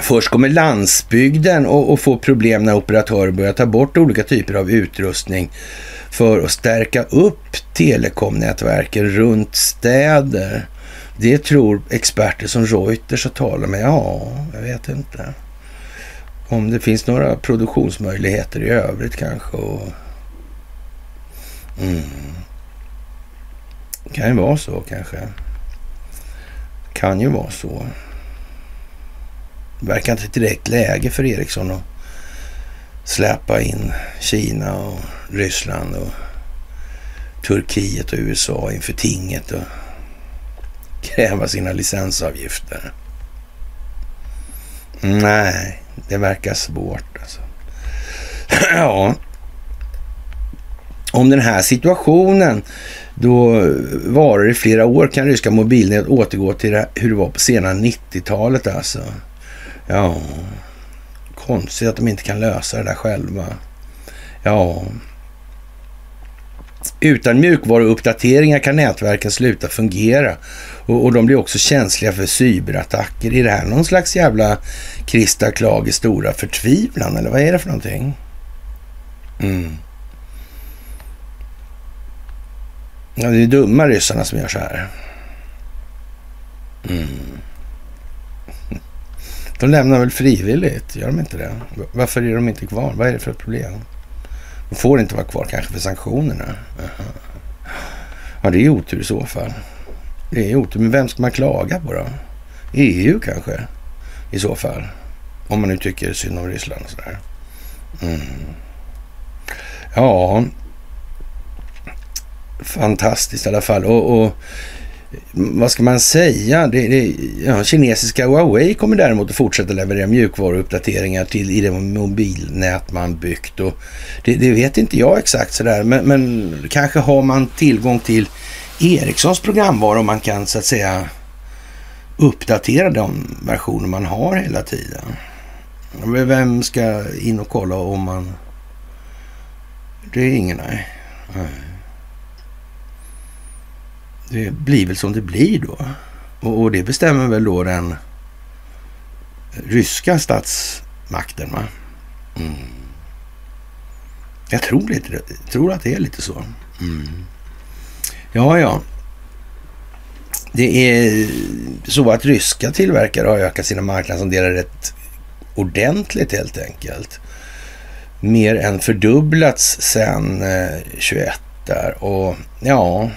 S2: först kommer landsbygden och, få problem när operatörer börjar ta bort olika typer av utrustning för att stärka upp telekomnätverken runt städer. Det tror experter som Reuters har talat med. Ja, jag vet inte. Om det finns några produktionsmöjligheter i övrigt kanske. Och... Mm. Kan ju vara så kanske. Kan ju vara så. Det verkar inte direkt läge för Ericsson att släppa in Kina och Ryssland och Turkiet och USA inför tinget och kräva sina licensavgifter. Nej, det verkar svårt alltså. ja. Om den här situationen då varor i flera år kan ryska mobilnät återgå till det, hur det var på sena 90-talet alltså. Ja, konstigt att de inte kan lösa det där själva. Ja, utan mjukvaruuppdateringar kan nätverken sluta fungera och, och, de blir också känsliga för cyberattacker. Är det här någon slags jävla Krista Klages stora förtvivlan eller vad är det för någonting? Mm. Ja, det är dumma ryssarna som gör så här. Mm. De lämnar väl frivilligt, gör de inte det? Varför är de inte kvar? Vad är det för problem? De får inte vara kvar kanske för sanktionerna. Ja, det är otur i så fall. Det är otur, men vem ska man klaga på då? EU kanske, i så fall. Om man nu tycker synd om Ryssland och sådär. Mm. Ja, fantastiskt i alla fall. Och, och vad ska man säga? Det, det, ja, kinesiska Huawei kommer däremot att fortsätta leverera mjukvaruuppdateringar till i det mobilnät man byggt. Och det, det vet inte jag exakt sådär, men, men kanske har man tillgång till Ericssons programvara och man kan så att säga uppdatera de versioner man har hela tiden. Vem ska in och kolla om man... Det är ingen, nej. nej det blir väl som det blir då. Och, och det bestämmer väl då den ryska statsmakten. Va? Mm. Jag tror, lite, jag tror att det är lite så. Mm. Ja, ja. Det är så att ryska tillverkare har ökat sina marknadsandelar rätt ordentligt helt enkelt. Mer än fördubblats sedan eh, 21 där och ja,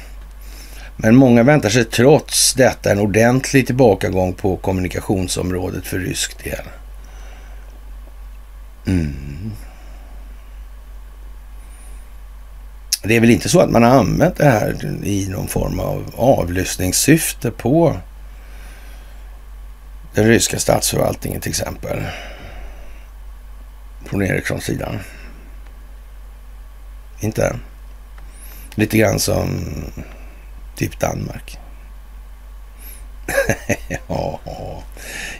S2: men många väntar sig trots detta en ordentlig tillbakagång på kommunikationsområdet för rysk del. Mm. Det är väl inte så att man har använt det här i någon form av avlyssningssyfte på den ryska statsförvaltningen till exempel. Från Erikssons sida. Inte? Lite grann som Typ Danmark. ja,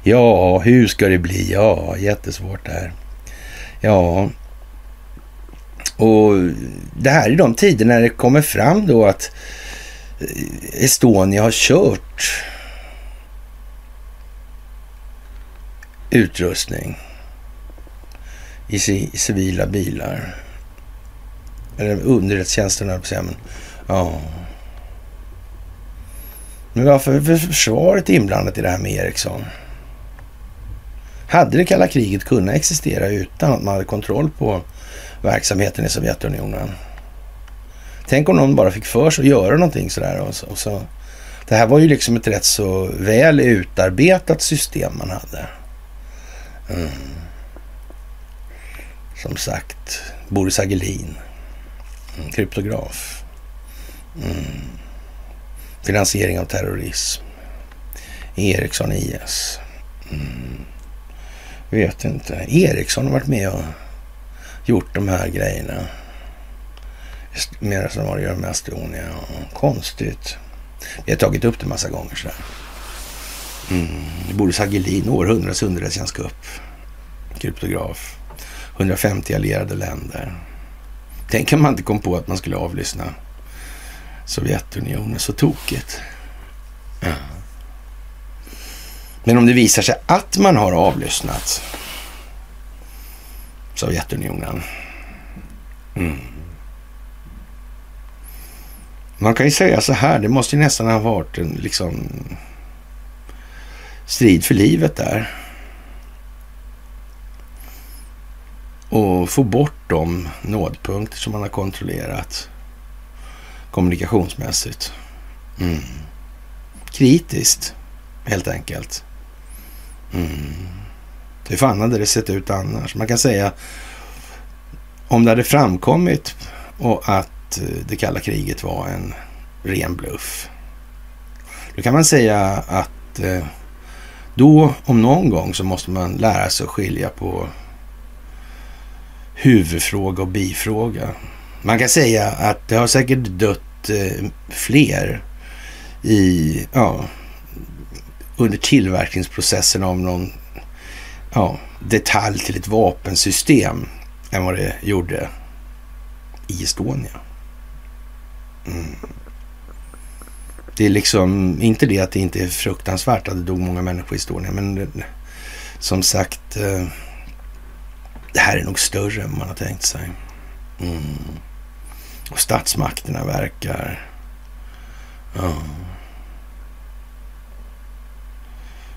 S2: ja, hur ska det bli? Ja, jättesvårt det här. Ja, och det här är de tider när det kommer fram då att eh, Estonia har kört utrustning i civila bilar. Eller underrättelsetjänsten, höll jag på men ja. Men varför är försvaret inblandat i det här med Ericsson? Hade det kalla kriget kunnat existera utan att man hade kontroll på verksamheten i Sovjetunionen. Tänk om någon bara fick för sig att göra någonting sådär. Och så, och så. Det här var ju liksom ett rätt så väl utarbetat system man hade. Mm. Som sagt, Boris Agelin, kryptograf, mm finansiering av terrorism, Ericsson IS. Mm. Vet inte. Ericsson har varit med och gjort de här grejerna. Mer som har att göra med Estonia. Konstigt. Vi har tagit upp det massa gånger sådär. Mm. Boris Hagelin, århundradets underrättelsetjänstkupp. Kryptograf. 150 allierade länder. Tänk om man inte kom på att man skulle avlyssna Sovjetunionen. Så tokigt. Ja. Men om det visar sig att man har avlyssnat Sovjetunionen. Mm. Man kan ju säga så här, det måste ju nästan ha varit en liksom strid för livet där. Och få bort de nådpunkter som man har kontrollerat kommunikationsmässigt. Mm. Kritiskt, helt enkelt. Mm. Hur fan hade det sett ut annars? Man kan säga om det hade framkommit och att eh, det kalla kriget var en ren bluff. Då kan man säga att eh, då om någon gång så måste man lära sig att skilja på huvudfråga och bifråga. Man kan säga att det har säkert dött eh, fler i, ja, under tillverkningsprocessen av någon ja, detalj till ett vapensystem än vad det gjorde i Estonia. Mm. Det är liksom inte det att det inte är fruktansvärt att det dog många människor i Estonia, men som sagt, eh, det här är nog större än man har tänkt sig. Mm. Och statsmakterna verkar ja,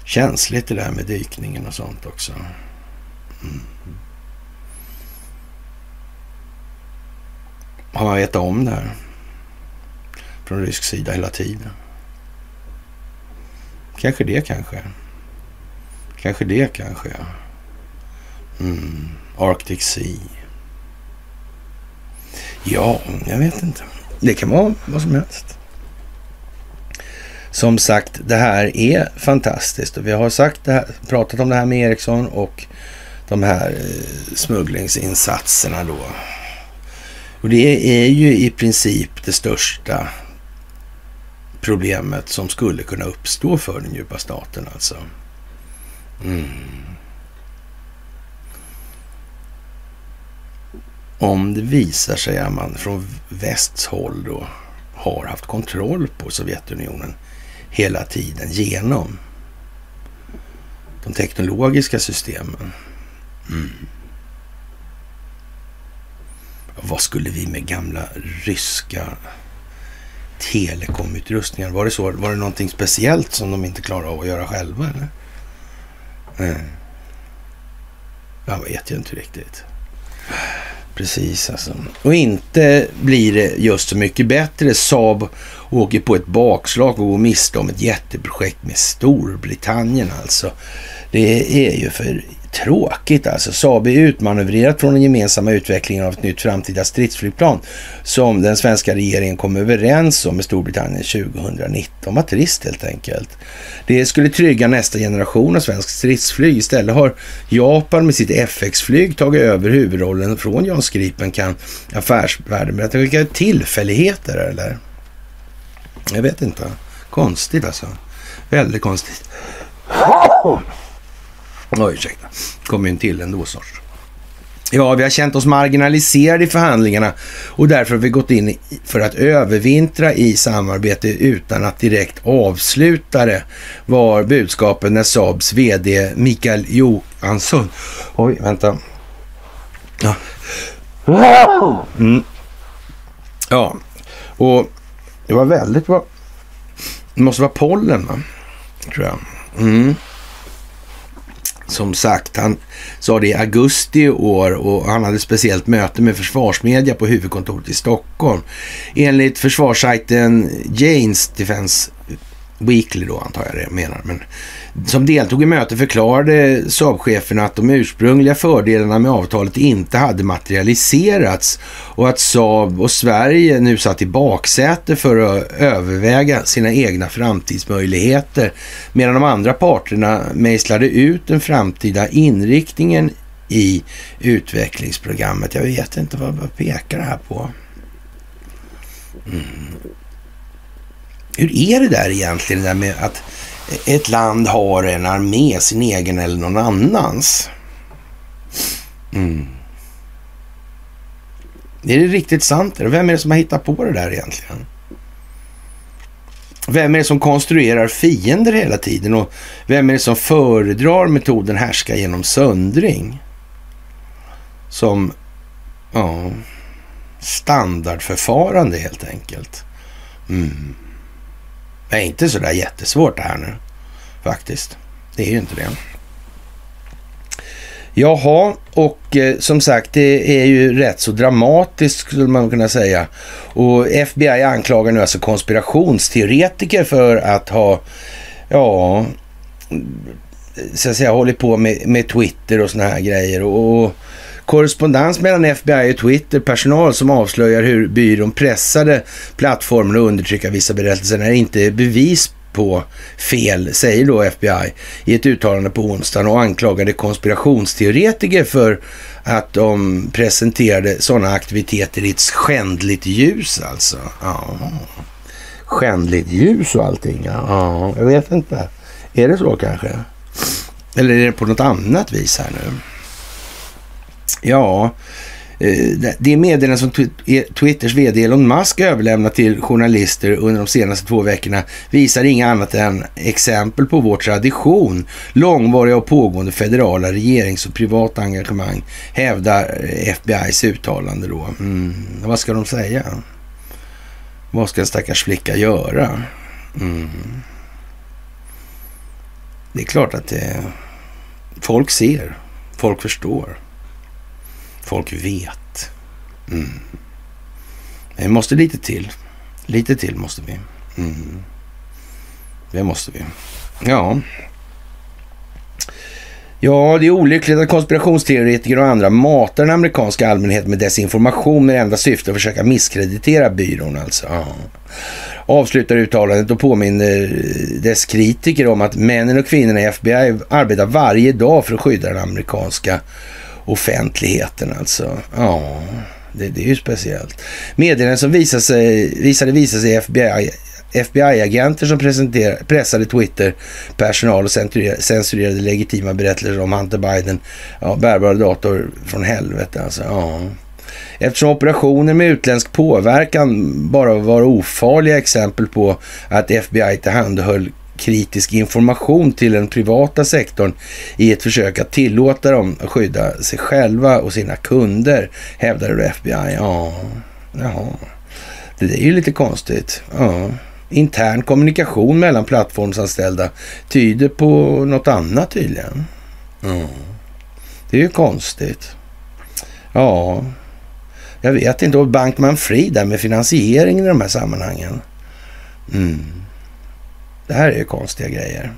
S2: känsligt det där med dykningen och sånt också. Mm. Har man vetat om det här? Från rysk sida hela tiden. Kanske det kanske. Kanske det kanske ja. Mm. Arctic Sea. Ja, jag vet inte. Det kan vara vad som helst. Som sagt, det här är fantastiskt och vi har sagt det här, pratat om det här med Ericsson och de här eh, smugglingsinsatserna då. Och det är ju i princip det största problemet som skulle kunna uppstå för den djupa staten alltså. Mm. Om det visar sig att man från västs håll då har haft kontroll på Sovjetunionen hela tiden genom de teknologiska systemen. Mm. Vad skulle vi med gamla ryska telekomutrustningar? Var det så? Var det någonting speciellt som de inte klarade av att göra själva eller? Mm. Jag vet ju inte riktigt. Precis alltså. Och inte blir det just så mycket bättre. Saab åker på ett bakslag och går miste om ett jätteprojekt med Storbritannien alltså. Det är ju för tråkigt alltså. Saab är utmanövrerat från den gemensamma utvecklingen av ett nytt framtida stridsflygplan som den svenska regeringen kom överens om med Storbritannien 2019. Vad trist helt enkelt. Det skulle trygga nästa generation av svensk stridsflyg. Istället har Japan med sitt FX-flyg tagit över huvudrollen från JAS Gripen kan affärsvärlden berätta. Vilka tillfälligheter eller? Jag vet inte. Konstigt alltså. Väldigt konstigt. Oj, ursäkta. kom en till ändå snart. Ja, vi har känt oss marginaliserade i förhandlingarna och därför har vi gått in för att övervintra i samarbete utan att direkt avsluta det, var budskapet när Saabs VD Mikael Johansson... Oj, vänta. Ja. Mm. Ja, och det var väldigt bra. Det måste vara pollen, va? tror jag. Mm som sagt, han sa det i augusti i år och han hade speciellt möte med försvarsmedia på huvudkontoret i Stockholm. Enligt försvarssajten Janes Defense Weekly då antar jag det menar. Men som deltog i mötet förklarade Saab-cheferna att de ursprungliga fördelarna med avtalet inte hade materialiserats och att Saab och Sverige nu satt i baksäte för att överväga sina egna framtidsmöjligheter medan de andra parterna mejslade ut den framtida inriktningen i utvecklingsprogrammet. Jag vet inte vad, vad pekar det här på. Mm. Hur är det där egentligen, det där med att ett land har en armé, sin egen eller någon annans? Mm. Är det riktigt sant? Vem är det som har hittat på det där egentligen? Vem är det som konstruerar fiender hela tiden och vem är det som föredrar metoden härska genom söndring? Som ja, standardförfarande helt enkelt. Mm. Är inte sådär jättesvårt det här nu faktiskt. Det är ju inte det. Jaha, och eh, som sagt det är ju rätt så dramatiskt skulle man kunna säga. Och FBI anklagar nu alltså konspirationsteoretiker för att ha, ja, så att säga hållit på med, med Twitter och såna här grejer. Och, och korrespondens mellan FBI och Twitter-personal som avslöjar hur byrån pressade plattformen att undertrycka vissa berättelser är inte bevis på fel, säger då FBI i ett uttalande på onsdagen och anklagade konspirationsteoretiker för att de presenterade sådana aktiviteter i ett skändligt ljus alltså. Ja. Skändligt ljus och allting. Ja, jag vet inte. Är det så kanske? Eller är det på något annat vis här nu? Ja, eh, det meddelande som e, Twitters vd Elon Musk överlämnat till journalister under de senaste två veckorna visar inga annat än exempel på vår tradition, långvariga och pågående federala regerings och privata engagemang, hävdar eh, FBIs uttalande då. Mm. Vad ska de säga? Vad ska en stackars flicka göra? Mm. Det är klart att det, folk ser, folk förstår. Folk vet. Mm. Vi måste lite till. Lite till måste vi. Mm. Det måste vi. Ja. Ja, det är olyckligt att konspirationsteoretiker och andra matar den amerikanska allmänheten med desinformation med enda syfte att försöka misskreditera byrån alltså. Ja. Avslutar uttalandet och påminner eh, dess kritiker om att männen och kvinnorna i FBI arbetar varje dag för att skydda den amerikanska offentligheten alltså. Ja, det, det är ju speciellt. Meddelanden som visade sig, visade visade sig FBI FBI-agenter som pressade Twitter-personal och censurerade legitima berättelser om Hunter Biden. Ja, bärbara dator från helvete alltså. Ja. Eftersom operationer med utländsk påverkan bara var ofarliga exempel på att FBI tillhandahöll kritisk information till den privata sektorn i ett försök att tillåta dem att skydda sig själva och sina kunder, hävdade FBI. Ja, jaha. Det är ju lite konstigt. Ja. Intern kommunikation mellan plattformsanställda tyder på något annat tydligen. Ja. Det är ju konstigt. Ja, jag vet inte. Och Bankman Fri där med finansieringen i de här sammanhangen. Mm. Det här är ju konstiga grejer.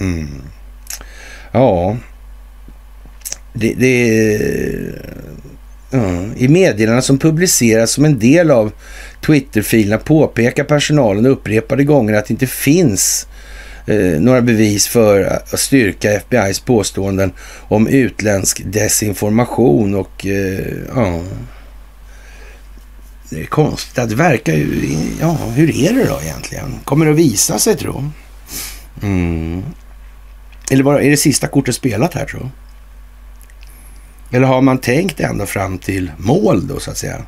S2: Mm. Ja, det, det mm. I meddelandena som publiceras som en del av Twitterfilerna påpekar personalen upprepade gånger att det inte finns eh, några bevis för att styrka FBIs påståenden om utländsk desinformation och eh, ja, det är konstigt. Det verkar ju... Ja, hur är det då egentligen? Kommer det att visa sig, tro? Mm. Eller bara, är det sista kortet spelat här, tro? Eller har man tänkt ända fram till mål då, så att säga?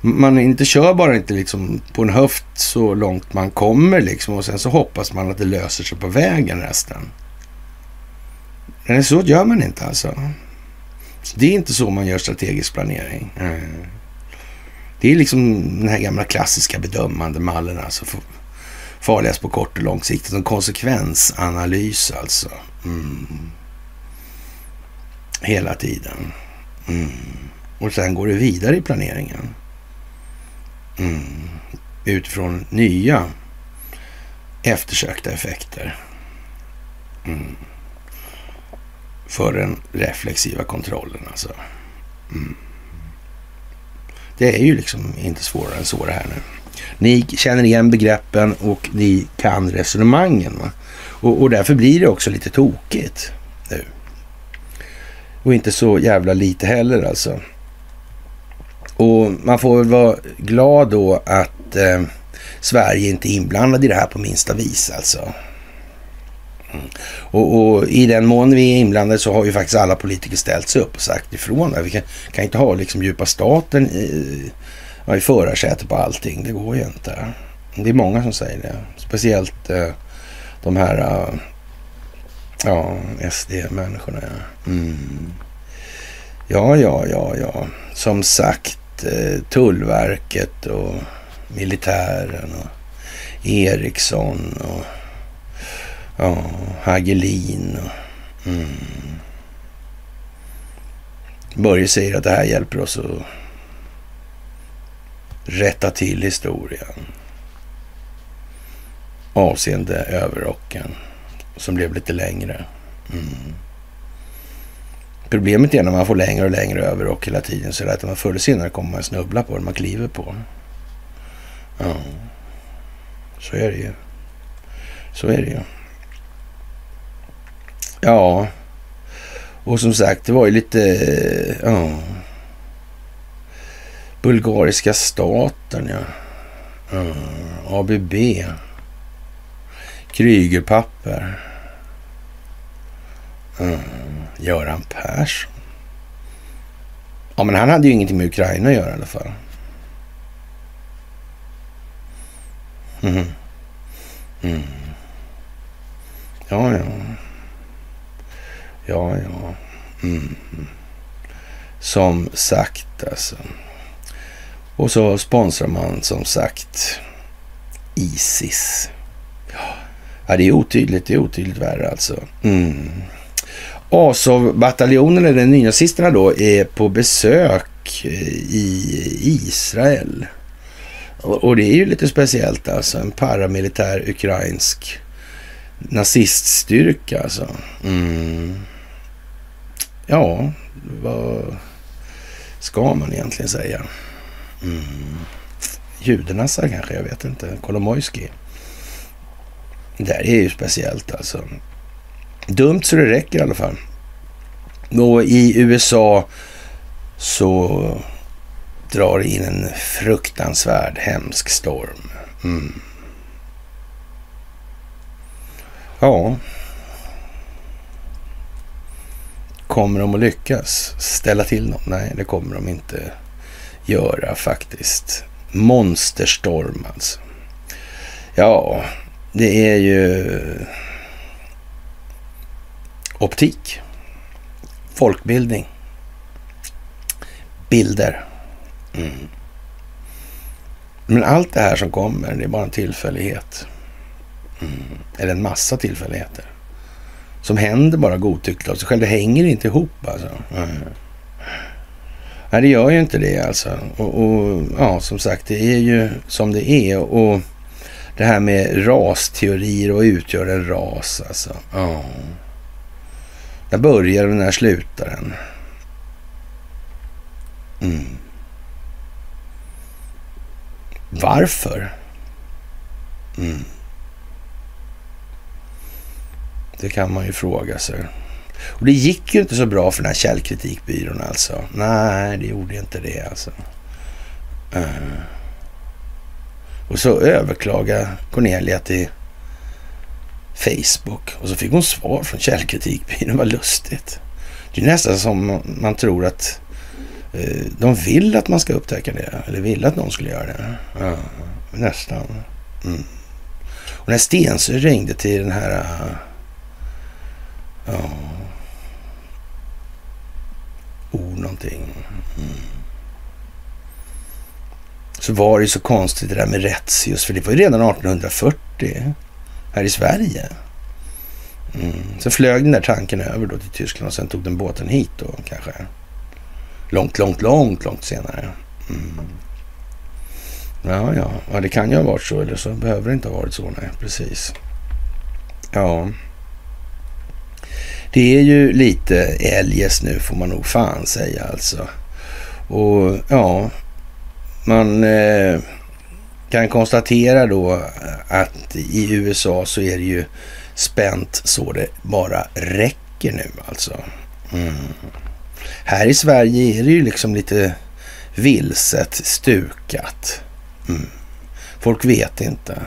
S2: Man inte kör bara inte liksom på en höft så långt man kommer liksom och sen så hoppas man att det löser sig på vägen resten. Men så gör man inte alltså. det är inte så man gör strategisk planering. Det är liksom den här gamla klassiska bedömande mallen alltså. farligast på kort och lång sikt. En konsekvensanalys alltså. Mm. Hela tiden. Mm. Och sen går det vidare i planeringen. Mm. Utifrån nya eftersökta effekter. Mm. För den reflexiva kontrollen alltså. Mm. Det är ju liksom inte svårare än så det här nu. Ni känner igen begreppen och ni kan resonemangen. Va? Och, och därför blir det också lite tokigt nu. Och inte så jävla lite heller alltså. Och man får väl vara glad då att eh, Sverige inte är inblandad i det här på minsta vis alltså. Mm. Och, och, i den mån vi är inblandade så har ju faktiskt alla politiker ställt sig upp och sagt ifrån. Vi kan, kan inte ha liksom djupa staten i, i förarsätet på allting. Det går ju inte. Det är många som säger det. Speciellt eh, de här eh, ja, SD-människorna. Ja. Mm. ja, ja, ja, ja. Som sagt, eh, Tullverket och militären och Ericsson och ja, Hagelin. Och, mm. Börje säger att det här hjälper oss att rätta till historien avseende överrocken som blev lite längre. Mm. Problemet är när man får längre och längre överrock hela tiden så är det att man förr eller senare kommer man snubbla på den man kliver på. Ja, så är det ju. Så är det ju. Ja, och som sagt, det var ju lite... Ja. Bulgariska staten, ja. ja. ABB. Krygerpapper. Ja. Göran Persson. Ja, men han hade ju ingenting med Ukraina att göra i alla fall. Mm. Mm. Ja, ja. Ja, ja. Mm. Som sagt alltså. Och så sponsrar man som sagt Isis. Ja, det är otydligt. Det är otydligt värre alltså. Mm. Azov-bataljonen, eller nynazisterna då, är på besök eh, i Israel. Och det är ju lite speciellt alltså. En paramilitär ukrainsk naziststyrka alltså. Mm. Ja, vad ska man egentligen säga? Mm. Judenassar kanske, jag vet inte. Kolomojski. Det där är ju speciellt alltså. Dumt så det räcker i alla fall. Och i USA så drar in en fruktansvärd hemsk storm. Mm. Ja. Kommer de att lyckas ställa till något? Nej, det kommer de inte göra faktiskt. Monsterstorm alltså. Ja, det är ju optik, folkbildning, bilder. Mm. Men allt det här som kommer, det är bara en tillfällighet. Mm. Eller en massa tillfälligheter. Som händer bara godtyckligt av sig själv. Det hänger inte ihop alltså. Mm. Nej, det gör ju inte det alltså. Och, och, ja, som sagt, det är ju som det är. Och det här med rasteorier och utgör en ras alltså. Ja. När börjar den, när slutar den? Mm. Varför? Mm. Det kan man ju fråga sig. Och det gick ju inte så bra för den här källkritikbyrån alltså. Nej, det gjorde inte det alltså. Uh. Och så överklagade Cornelia till Facebook och så fick hon svar från källkritikbyrån. Vad lustigt. Det är nästan som man tror att eh, de vill att man ska upptäcka det. Eller vill att någon skulle göra det. Ja, nästan. Mm. Och när Stensö ringde till den här... Ja, ord någonting. Mm. så var det ju så konstigt det där med Retzius, för det var ju redan 1840 här i Sverige. Mm. Så flög den där tanken över då till Tyskland och sen tog den båten hit då kanske. Långt, långt, långt, långt senare. Mm. Ja, ja, ja, det kan ju ha varit så eller så behöver det inte ha varit så. Nej, precis. Ja. Det är ju lite eljest nu får man nog fan säga alltså. Och ja, man eh, kan konstatera då att i USA så är det ju spänt så det bara räcker nu alltså. Mm. Här i Sverige är det ju liksom lite vilset, stukat. Mm. Folk vet inte.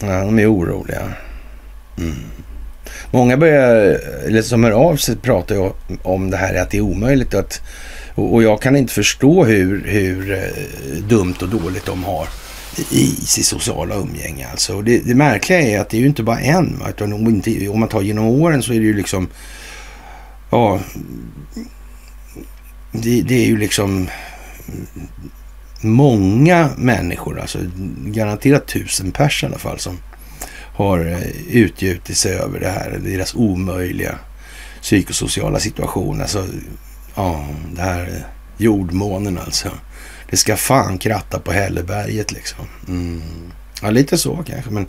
S2: Ja, de är oroliga. Mm. Många börjar, eller som hör av sig pratar ju om det här att det är omöjligt att och, jag kan inte förstå hur, hur eh, dumt och dåligt de har i sitt sociala umgänge. Alltså. Det, det märkliga är att det är ju inte bara en. Utan om, inte, om man tar genom åren så är det ju liksom... Ja, det, det är ju liksom många människor, alltså garanterat tusen pers i alla fall, som har eh, utgjutit sig över det här, deras omöjliga psykosociala situation. Alltså, ja, det här eh, jordmånen alltså. Det ska fan kratta på Hälleberget liksom. Mm. Ja, lite så kanske, men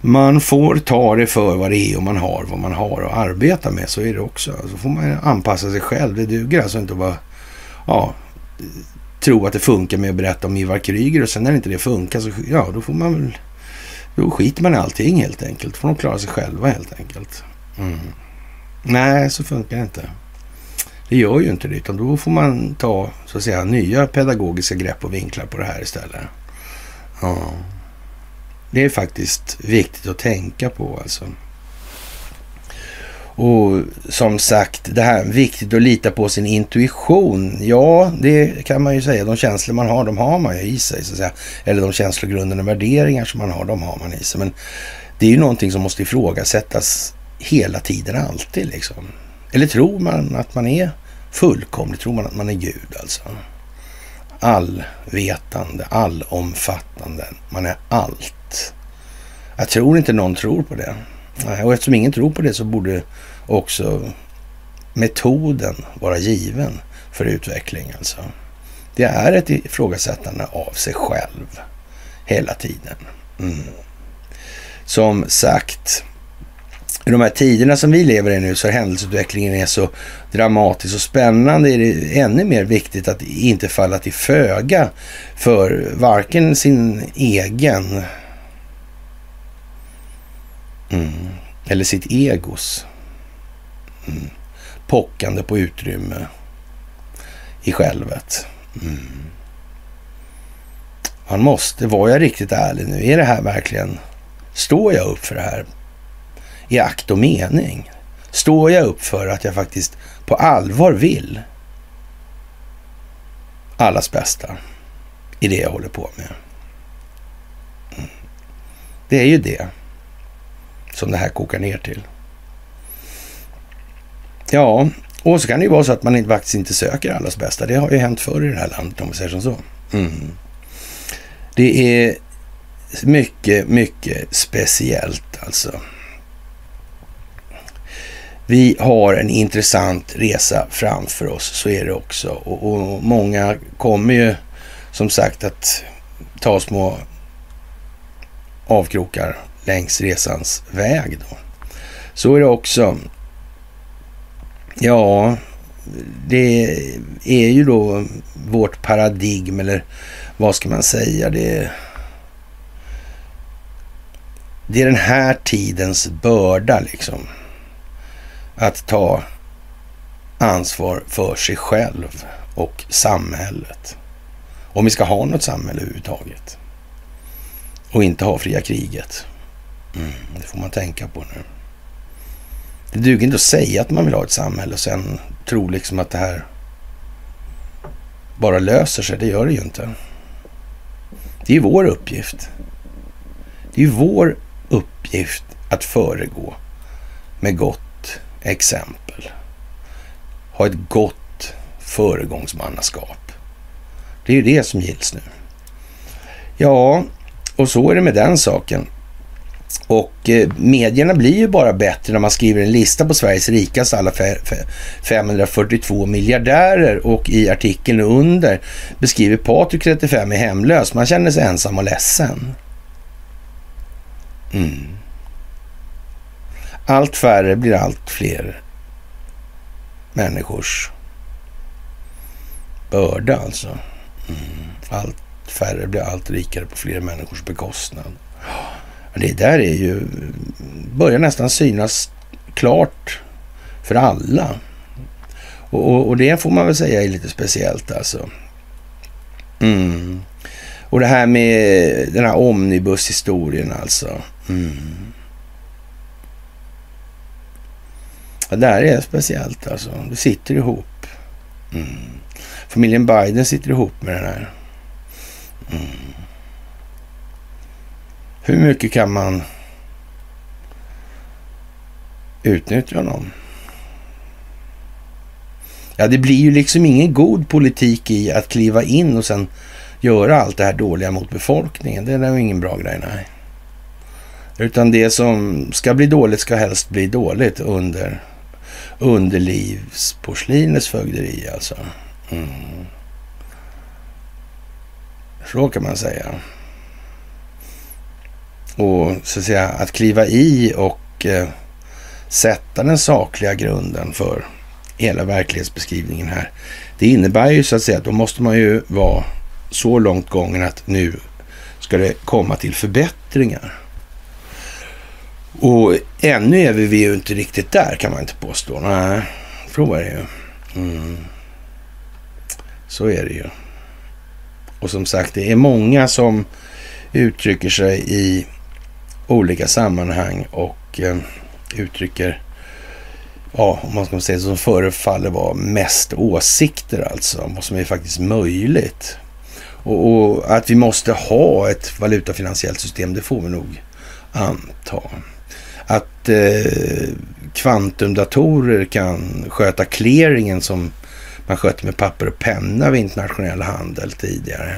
S2: man får ta det för vad det är och man har vad man har att arbeta med. Så är det också. Så får man anpassa sig själv. Det duger alltså inte att bara ja, tro att det funkar med att berätta om Ivar Kryger och sen när inte det funkar så ja, då får man väl då skiter man i allting helt enkelt. Då får de klara sig själva helt enkelt. Mm. Nej, så funkar det inte. Det gör ju inte det, utan då får man ta så att säga nya pedagogiska grepp och vinklar på det här istället. Ja. Det är faktiskt viktigt att tänka på alltså. Och som sagt, det här viktigt att lita på sin intuition. Ja, det kan man ju säga. De känslor man har, de har man ju i sig. Så att säga. Eller de känslogrunder och värderingar som man har, de har man i sig. Men det är ju någonting som måste ifrågasättas hela tiden, alltid liksom. Eller tror man att man är fullkomlig? Tror man att man är Gud alltså? Allvetande, allomfattande. Man är allt. Jag tror inte någon tror på det. Och eftersom ingen tror på det så borde också metoden vara given för utveckling. Alltså. Det är ett ifrågasättande av sig själv hela tiden. Mm. Som sagt, i de här tiderna som vi lever i nu så händelseutvecklingen är så dramatisk och spännande är det ännu mer viktigt att inte falla till föga för varken sin egen mm, eller sitt egos mm, pockande på utrymme i självet. Mm. Man måste, var jag riktigt ärlig nu? Är det här verkligen, står jag upp för det här i akt och mening? Står jag upp för att jag faktiskt på allvar vill allas bästa i det jag håller på med? Mm. Det är ju det som det här kokar ner till. Ja, och så kan det ju vara så att man faktiskt inte söker allas bästa. Det har ju hänt förr i det här landet om vi säger som så. Mm. Det är mycket, mycket speciellt alltså. Vi har en intressant resa framför oss, så är det också. Och, och många kommer ju som sagt att ta små avkrokar längs resans väg. Då. Så är det också. Ja, det är ju då vårt paradigm, eller vad ska man säga? Det, det är den här tidens börda liksom. Att ta ansvar för sig själv och samhället. Om vi ska ha något samhälle överhuvudtaget. Och inte ha fria kriget. Mm, det får man tänka på nu. Det duger inte att säga att man vill ha ett samhälle och sen tro liksom att det här bara löser sig. Det gör det ju inte. Det är ju vår uppgift. Det är ju vår uppgift att föregå med gott exempel. Ha ett gott föregångsmannaskap. Det är ju det som gills nu. Ja, och så är det med den saken. Och eh, medierna blir ju bara bättre när man skriver en lista på Sveriges rikaste alla 542 miljardärer och i artikeln under beskriver Patrik 35 är hemlös. Man känner sig ensam och ledsen. Mm. Allt färre blir allt fler människors börda alltså. Mm. Allt färre blir allt rikare på fler människors bekostnad. Det där är ju, börjar nästan synas klart för alla. Och, och, och, det får man väl säga är lite speciellt alltså. Mm. Och det här med den här omnibushistorien alltså. Mm. Ja, det här är speciellt alltså. Det sitter ihop. Mm. Familjen Biden sitter ihop med den här. Mm. Hur mycket kan man utnyttja honom? Ja, det blir ju liksom ingen god politik i att kliva in och sen göra allt det här dåliga mot befolkningen. Det är ju ingen bra grej, nej. Utan det som ska bli dåligt ska helst bli dåligt under underlivsporslinets fögderi alltså. Mm. Så kan man säga. Och så att säga att kliva i och eh, sätta den sakliga grunden för hela verklighetsbeskrivningen här. Det innebär ju så att säga att då måste man ju vara så långt gången att nu ska det komma till förbättringar. Och ännu är vi ju inte riktigt där kan man inte påstå. Nej, så är det ju. Mm. Så är det ju. Och som sagt, det är många som uttrycker sig i olika sammanhang och eh, uttrycker, ja, om man ska säga som förefaller vara mest åsikter alltså, vad som är faktiskt möjligt. Och, och, att vi måste ha ett valutafinansiellt system, det får vi nog anta. Att eh, kvantumdatorer kan sköta clearingen som man skötte med papper och penna vid internationell handel tidigare.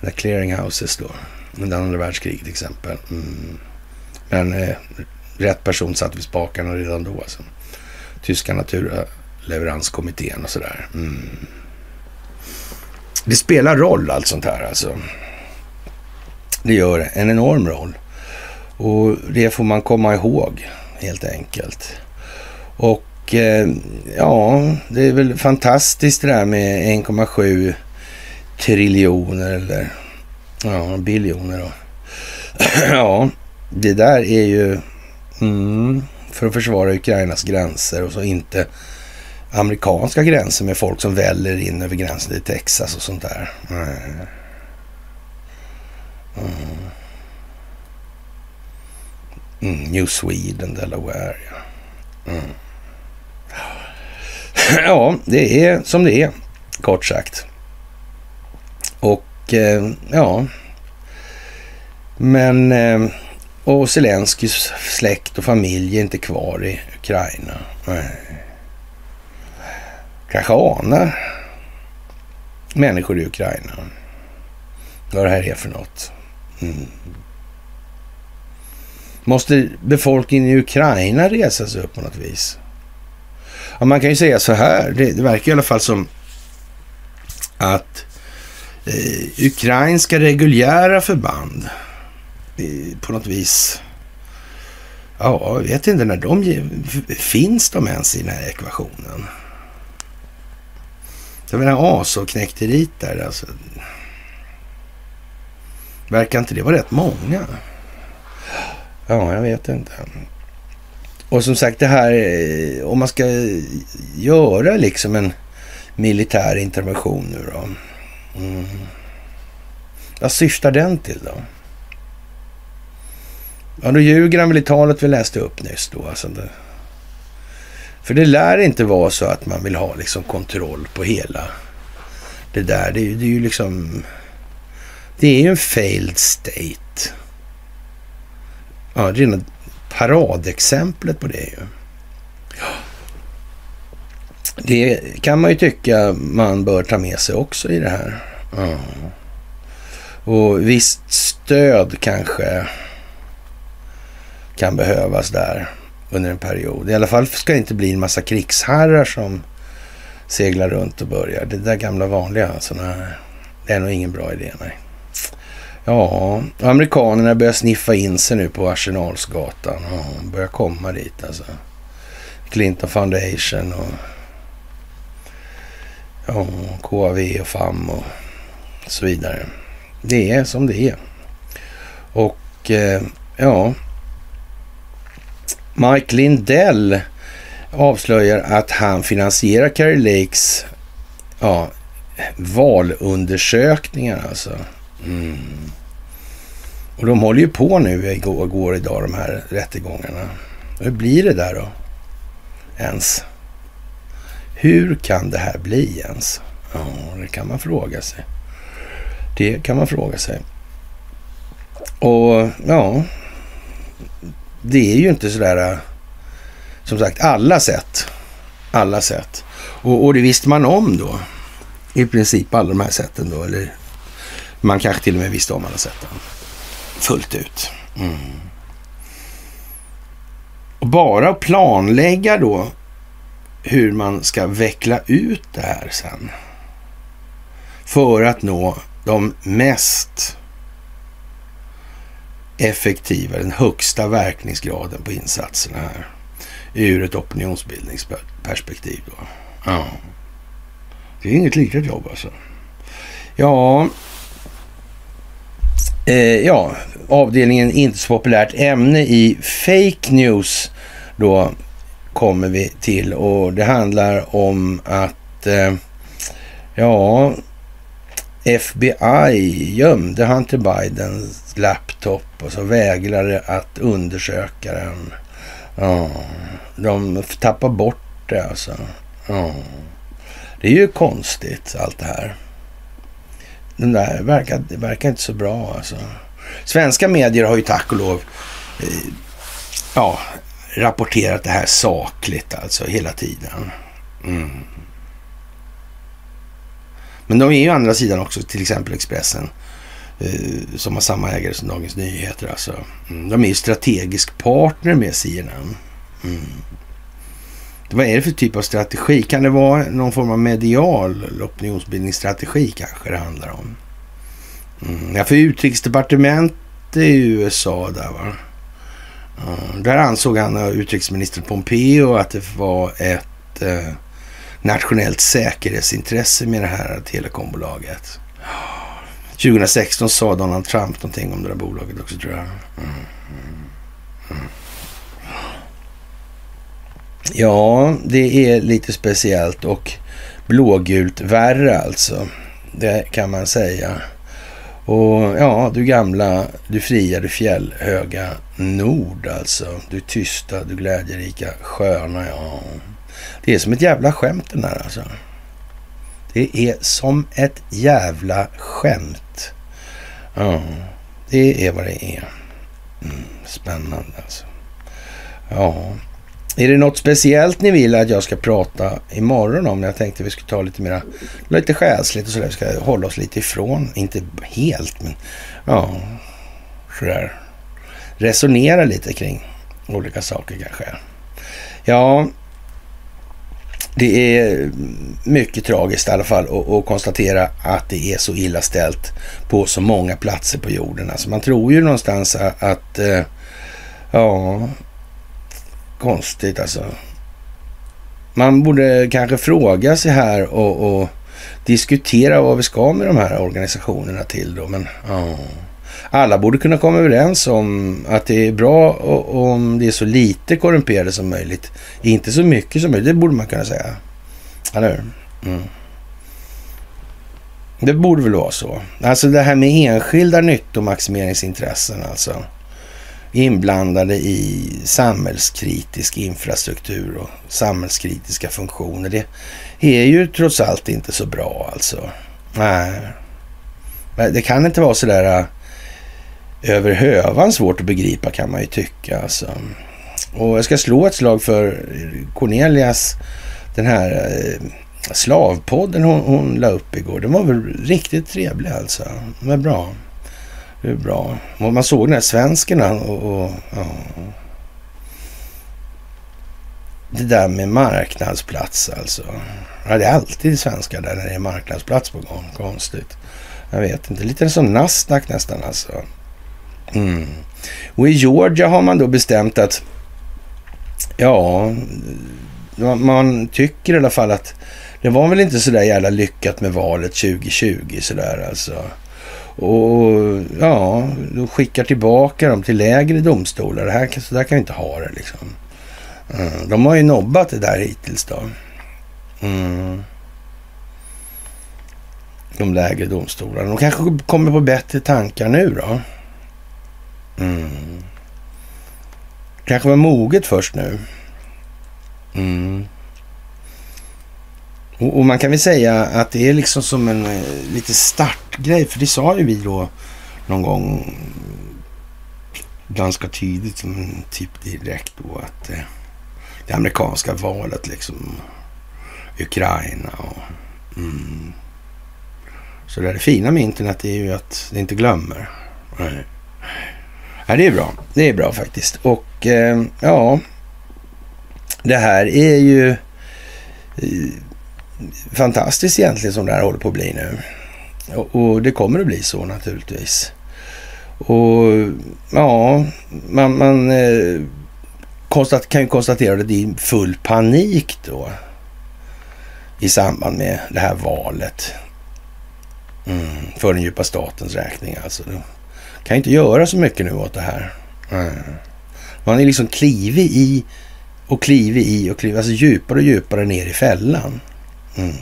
S2: The clearinghouses då. Under andra världskriget till exempel. Mm. Men eh, rätt person satt vid spakarna redan då. Alltså. Tyska naturleveranskommittén och sådär. Mm. Det spelar roll allt sånt här alltså. Det gör en enorm roll. Och det får man komma ihåg helt enkelt. Och eh, ja, det är väl fantastiskt det där med 1,7 triljoner eller ja, biljoner då. ja, det där är ju mm, för att försvara Ukrainas gränser och så inte amerikanska gränser med folk som väller in över gränsen till Texas och sånt där. Mm. Mm, New Sweden, Delaware. Ja. Mm. ja, det är som det är, kort sagt. Och Eh, ja, men eh, och Zelenskyjs släkt och familj är inte kvar i Ukraina. Nej. Kanske anar människor i Ukraina vad det här är för något. Mm. Måste befolkningen i Ukraina resa sig upp på något vis? Ja, man kan ju säga så här, det, det verkar i alla fall som att eh, ukrainska reguljära förband eh, på något vis, ja, jag vet inte när de finns de ens i den här ekvationen. Det var den här ASO-knäkteriet där alltså. Verkar inte det vara rätt många? Ja, jag vet inte. Och som sagt det här, eh, om man ska göra liksom en militär intervention nu då. Mm. Vad syftar den till då? Ja, då ljuger han väl i talet vi läste upp nyss då. Alltså det, för det lär inte vara så att man vill ha liksom kontroll på hela det där. Det, det är ju liksom... Det är ju en failed state. Ja, rena paradexemplet på det ju. Det kan man ju tycka man bör ta med sig också i det här. Mm. Och visst stöd kanske kan behövas där under en period. I alla fall ska det inte bli en massa krigsherrar som seglar runt och börjar. Det där gamla vanliga, alltså, nej, det är nog ingen bra idé. Nej. Ja, amerikanerna börjar sniffa in sig nu på Arsenalsgatan. Ja, börjar komma dit alltså. Clinton Foundation och ja, KAV och FAM och så vidare. Det är som det är. Och eh, ja, Mike Lindell avslöjar att han finansierar Carrie Lakes ja, valundersökningar alltså. Mm. Och de håller ju på nu igår, går idag de här rättegångarna. Hur blir det där då? Ens? Hur kan det här bli ens? Ja, det kan man fråga sig. Det kan man fråga sig. Och ja, det är ju inte sådär, äh, som sagt, alla sätt. Alla sätt. Och, och det visste man om då. I princip alla de här sätten då. Eller man kanske till och med visste om alla sätten. Fullt ut. Mm. Och bara planlägga då hur man ska veckla ut det här sen. För att nå de mest effektiva, den högsta verkningsgraden på insatserna här. Ur ett opinionsbildningsperspektiv då. Ja. Det är inget litet jobb alltså. Ja, eh, ja, avdelningen inte så populärt ämne i fake news då kommer vi till och det handlar om att eh, ja, FBI gömde Hunter Bidens laptop och så vägrade att undersöka den. Ja, de tappar bort det alltså. Ja. Det är ju konstigt allt det här. Den där verkar, det verkar inte så bra alltså. Svenska medier har ju tack och lov eh, ja, rapporterat det här sakligt alltså hela tiden. Mm. Men de är ju andra sidan också till exempel Expressen eh, som har samma ägare som Dagens Nyheter. Alltså. Mm. De är ju strategisk partner med CNN. Mm. Vad är det för typ av strategi? Kan det vara någon form av medial opinionsbildningsstrategi kanske det handlar om? Mm. Ja, för utrikesdepartementet i USA där va. Eh, där ansåg han, eh, utrikesminister Pompeo, att det var ett eh, nationellt säkerhetsintresse med det här telekombolaget. 2016 sa Donald Trump någonting om det där bolaget också tror jag. Mm, mm. Ja, det är lite speciellt och blågult värre alltså. Det kan man säga. Och ja, du gamla, du fria, du fjällhöga nord alltså. Du tysta, du glädjerika, sköna, ja. Det är som ett jävla skämt den här alltså. Det är som ett jävla skämt. Ja, det är vad det är. Mm, spännande alltså. Ja, är det något speciellt ni vill att jag ska prata imorgon om? Jag tänkte vi skulle ta lite mera, lite själsligt och sådär. Vi ska hålla oss lite ifrån, inte helt, men ja, sådär. Resonera lite kring olika saker kanske. Ja, det är mycket tragiskt i alla fall att konstatera att det är så illa ställt på så många platser på jorden. Alltså man tror ju någonstans att, att ja, konstigt alltså. Man borde kanske fråga sig här och, och diskutera vad vi ska med de här organisationerna till då. Men ja, alla borde kunna komma överens om att det är bra om det är så lite korrumperade som möjligt. Inte så mycket som möjligt, det borde man kunna säga. Eller hur? Mm. Det borde väl vara så. Alltså det här med enskilda nyttomaximeringsintressen alltså inblandade i samhällskritisk infrastruktur och samhällskritiska funktioner. Det är ju trots allt inte så bra alltså. Nej. Det kan inte vara sådär där äh, över hövan svårt att begripa kan man ju tycka. Alltså. Och jag ska slå ett slag för Cornelias den här äh, slavpodden hon, hon la upp igår, den var väl riktigt trevlig alltså. Den var bra. Det är bra. Och man såg den här svenskarna och, och ja. Det där med marknadsplats alltså. Ja, det är alltid svenskar där när det är marknadsplats på gång. Konstigt. Jag vet inte. Lite som Nasdaq nästan alltså. Mm. Och i Georgia har man då bestämt att ja, man tycker i alla fall att det var väl inte så där jävla lyckat med valet 2020 sådär alltså. Och ja, då skickar tillbaka dem till lägre domstolar. Det här, så där kan vi inte ha det liksom. Mm. De har ju nobbat det där hittills då. Mm. De lägre domstolarna. De kanske kommer på bättre tankar nu då. Mm. Kanske var moget först nu. Mm. Och, och, man kan väl säga att det är liksom som en eh, lite startgrej. För det sa ju vi då någon gång ganska tydligt, typ direkt då att eh, det amerikanska valet liksom Ukraina och mm. så där. Det fina med internet är ju att det inte glömmer. Nej. Ja, det är bra. Det är bra faktiskt. Och eh, ja, det här är ju eh, fantastiskt egentligen som det här håller på att bli nu. Och, och det kommer att bli så naturligtvis. Och ja, man, man eh, konstat, kan ju konstatera att det är full panik då i samband med det här valet. Mm, för den djupa statens räkning alltså. De kan inte göra så mycket nu åt det här. Mm. Man är liksom klivig i och klivig i och klivig, alltså djupare och djupare ner i fällan. Mm.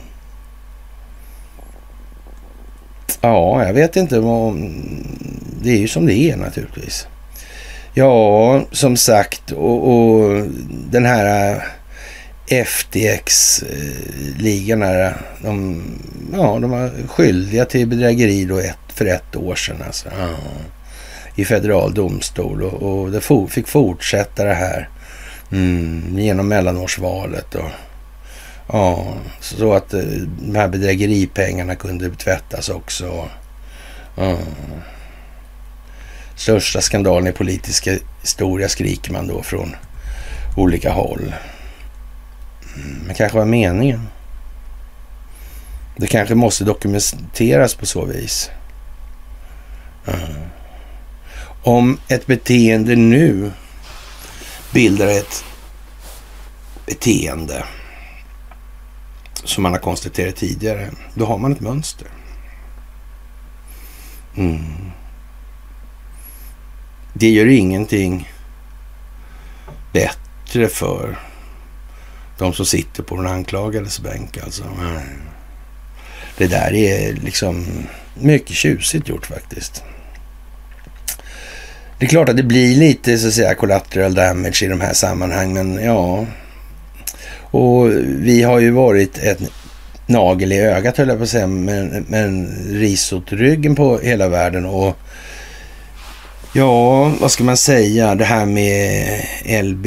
S2: Ja, jag vet inte. Det är ju som det är naturligtvis. Ja, som sagt, och, och den här FTX-ligan här, de, ja, de var skyldiga till bedrägeri då ett, för ett år sedan. Alltså. Ja. I federal domstol och, och det for, fick fortsätta det här mm, genom mellanårsvalet. Och, ja, så att eh, de här bedrägeripengarna kunde tvättas också. Ja. Största skandalen i politisk historia skriker man då från olika håll. Mm, men kanske var meningen. Det kanske måste dokumenteras på så vis. Mm. Om ett beteende nu bildar ett beteende som man har konstaterat tidigare, då har man ett mönster. Mm. Det gör ingenting bättre för de som sitter på den anklagades bänk alltså. Det där är liksom mycket tjusigt gjort faktiskt. Det är klart att det blir lite så att säga collateral damage i de här sammanhangen, men ja. Och vi har ju varit ett nagel i ögat höll jag på att säga, men, men ris åt ryggen på hela världen och ja, vad ska man säga, det här med LB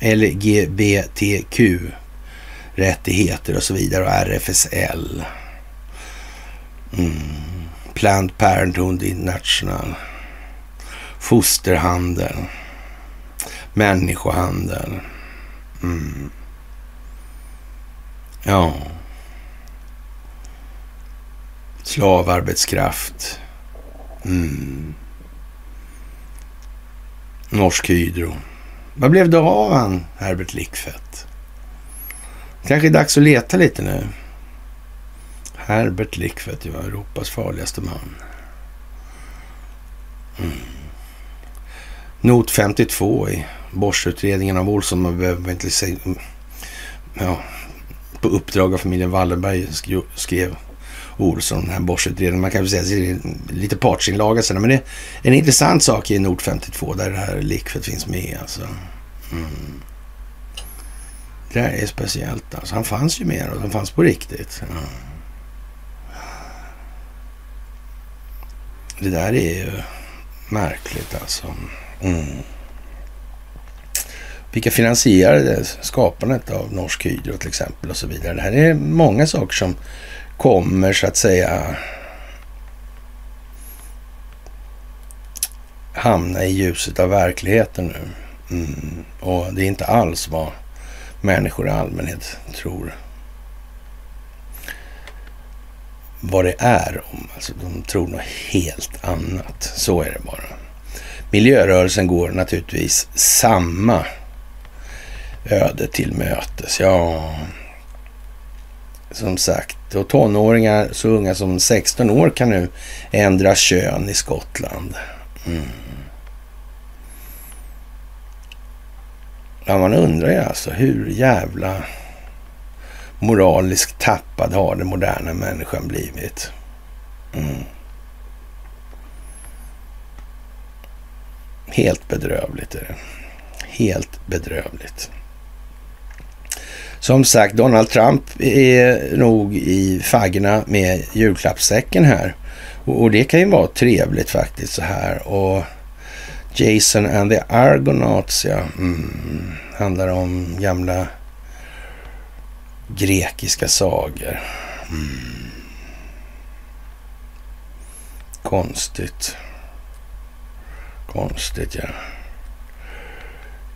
S2: LGBTQ rättigheter och så vidare och RFSL. Mm. Planned Parenthood International. Fosterhandel. Människohandel. Mm. Ja. Slavarbetskraft. Mm. Norsk Hydro. Vad blev det av han, Herbert Lickfett? Kanske är dags att leta lite nu. Herbert Lickfett, var Europas farligaste man. Mm. Not 52 i Bosch-utredningen av Olsson. Man behöver inte säga... Ja, på uppdrag av familjen Wallenberg skrev Olsson, den här Borsutredningen. Man kan väl säga att det är lite partsinlaga sen. Men det är en intressant sak i Nord 52 där det här likvet finns med. Alltså. Mm. Det här är speciellt alltså. Han fanns ju med och han fanns på riktigt. Mm. Det där är ju märkligt alltså. Mm. Vilka finansierade skapandet av Norsk Hydro till exempel och så vidare. Det här är många saker som kommer så att säga hamna i ljuset av verkligheten nu. Mm. Och det är inte alls vad människor i allmänhet tror vad det är om. Alltså, de tror något helt annat. Så är det bara. Miljörörelsen går naturligtvis samma öde till mötes. Ja, som sagt. Och tonåringar så unga som 16 år kan nu ändra kön i Skottland. Mm. Ja, man undrar ju alltså hur jävla moraliskt tappad har den moderna människan blivit. Mm. Helt bedrövligt är det. Helt bedrövligt. Som sagt, Donald Trump är nog i faggorna med julklappssäcken här. Och det kan ju vara trevligt faktiskt så här. Och Jason and the Argonauts, ja. Mm, handlar om gamla grekiska sagor. Mm. Konstigt. Konstigt, ja.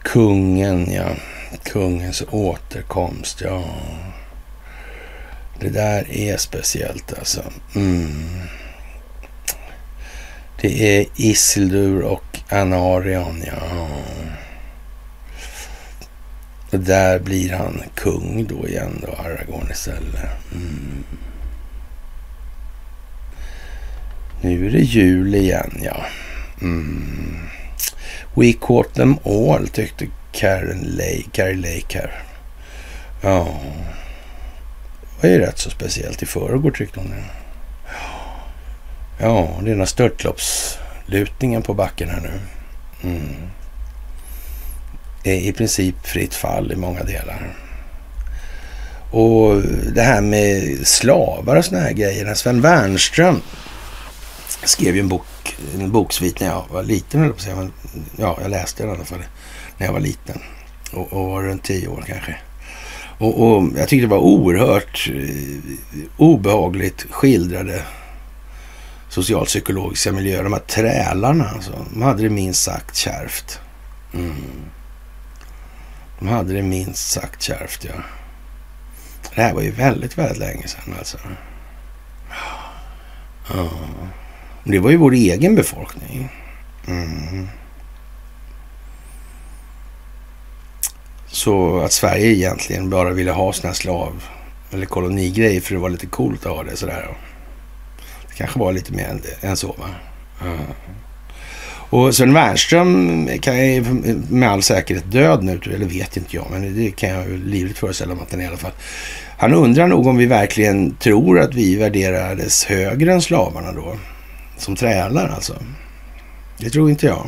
S2: Kungen, ja. Kungens återkomst, ja. Det där är speciellt alltså. Mm. Det är Isildur och Anarion, ja. Och där blir han kung då igen då, Aragorn istället. Mm. Nu är det jul igen, ja. Mm. We caught them all, tyckte Karen Lake, Carrie Lake här. Ja, det är rätt så speciellt. I förrgår tyckte hon det. Ja, det är den här störtloppslutningen på backen här nu. Mm. Det är i princip fritt fall i många delar. Och det här med slavar och såna här grejer. Sven Wernström skrev ju en bok, en boksvit när jag var liten, eller på sig. Ja, jag läste den i alla fall när jag var liten. Och, och var runt tio år kanske. Och, och, jag tyckte det var oerhört eh, obehagligt skildrade socialpsykologiska miljöer. De här trälarna alltså. De hade det minst sagt kärvt. Mm. De hade det minst sagt kärvt, ja. Det här var ju väldigt, väldigt länge sedan alltså. Ja. Det var ju vår egen befolkning. Mm. Så att Sverige egentligen bara ville ha såna slav eller kolonigrejer för det var lite coolt att ha det sådär. Det kanske var lite mer än, än så va? Mm. Och Sven Wernström kan jag med all säkerhet död nu, eller vet inte jag, men det kan jag livligt föreställa mig att den i alla fall. Han undrar nog om vi verkligen tror att vi värderades högre än slavarna då. Som trälar alltså. Det tror inte jag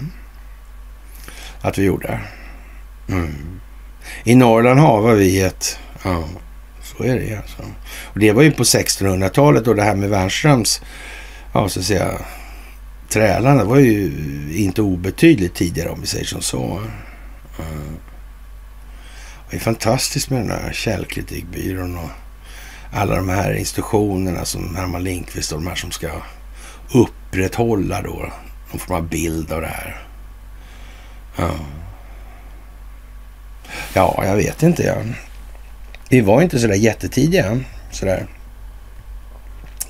S2: att vi gjorde. Mm. I Norrland har vi ett... Ja, så är det alltså. Och det var ju på 1600-talet och det här med Wernströms, ja så att säga, trälarna var ju inte obetydligt tidigare om vi säger som så. Eh, det är fantastiskt med den här källkritikbyrån och alla de här institutionerna som Herman Lindqvist och de här som ska upprätthålla då någon form av bild av det här. Ja, ja jag vet inte. Ja. Vi var inte sådär jättetidiga. Sådär.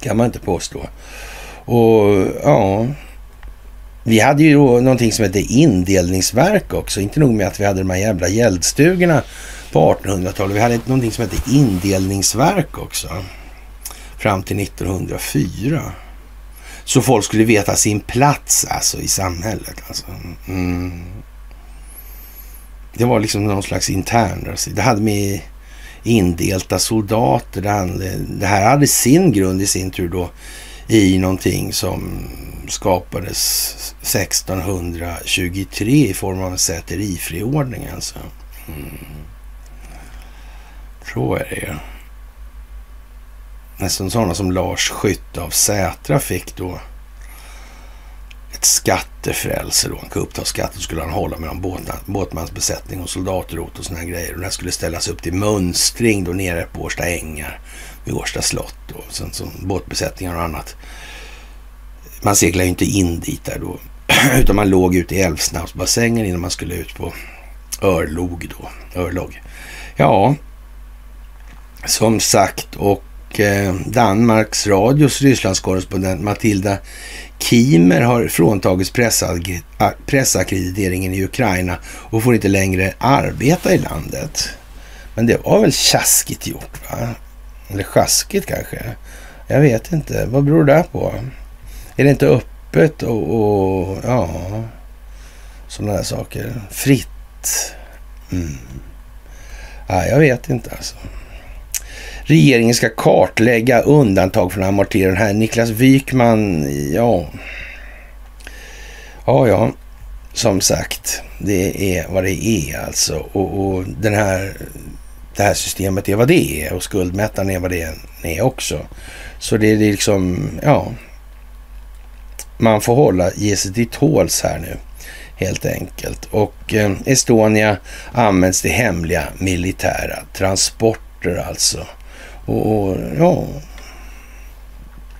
S2: Kan man inte påstå. Och ja, vi hade ju då någonting som hette indelningsverk också. Inte nog med att vi hade de här jävla gäldstugorna på 1800-talet. Vi hade någonting som hette indelningsverk också. Fram till 1904. Så folk skulle veta sin plats alltså i samhället. Alltså. Mm. Det var liksom någon slags intern. rasism. Det hade med indelta soldater. Det, här hade sin grund i sin tur då i någonting som skapades 1623 i form av en säterifriordning alltså. Mm. Så är det ju. Nästan sådana som Lars Skytt av Sätra fick då ett skattefrälse då. Han kunde uppta skatt och skulle han hålla med båtmansbesättning och soldatrot och sådana grejer. Och det här skulle ställas upp till mönstring då nere på Årsta ängar vid Årsta slott och sen som båtbesättningar och annat. Man seglade ju inte in dit där då, utan man låg ute i Älvsnabbsbassängen innan man skulle ut på Örlog då, Örlog. Ja, som sagt och eh, Danmarks radios Rysslandskorrespondent Matilda Kimer har fråntagits pressackrediteringen i Ukraina och får inte längre arbeta i landet. Men det var väl tjaskigt gjort va? Eller sjaskigt kanske? Jag vet inte. Vad beror det på? Är det inte öppet och, och ja, sådana där saker? Fritt? Mm. Ja, jag vet inte alltså. Regeringen ska kartlägga undantag från amortering. Här Niklas Wykman, ja. Ja, ja. Som sagt, det är vad det är alltså. Och, och den här, det här systemet är vad det är och skuldmättaren är vad det är också. Så det är liksom, ja. Man får hålla, ge sig till tåls här nu helt enkelt. Och eh, Estonia används till hemliga militära transporter alltså. Och, och ja,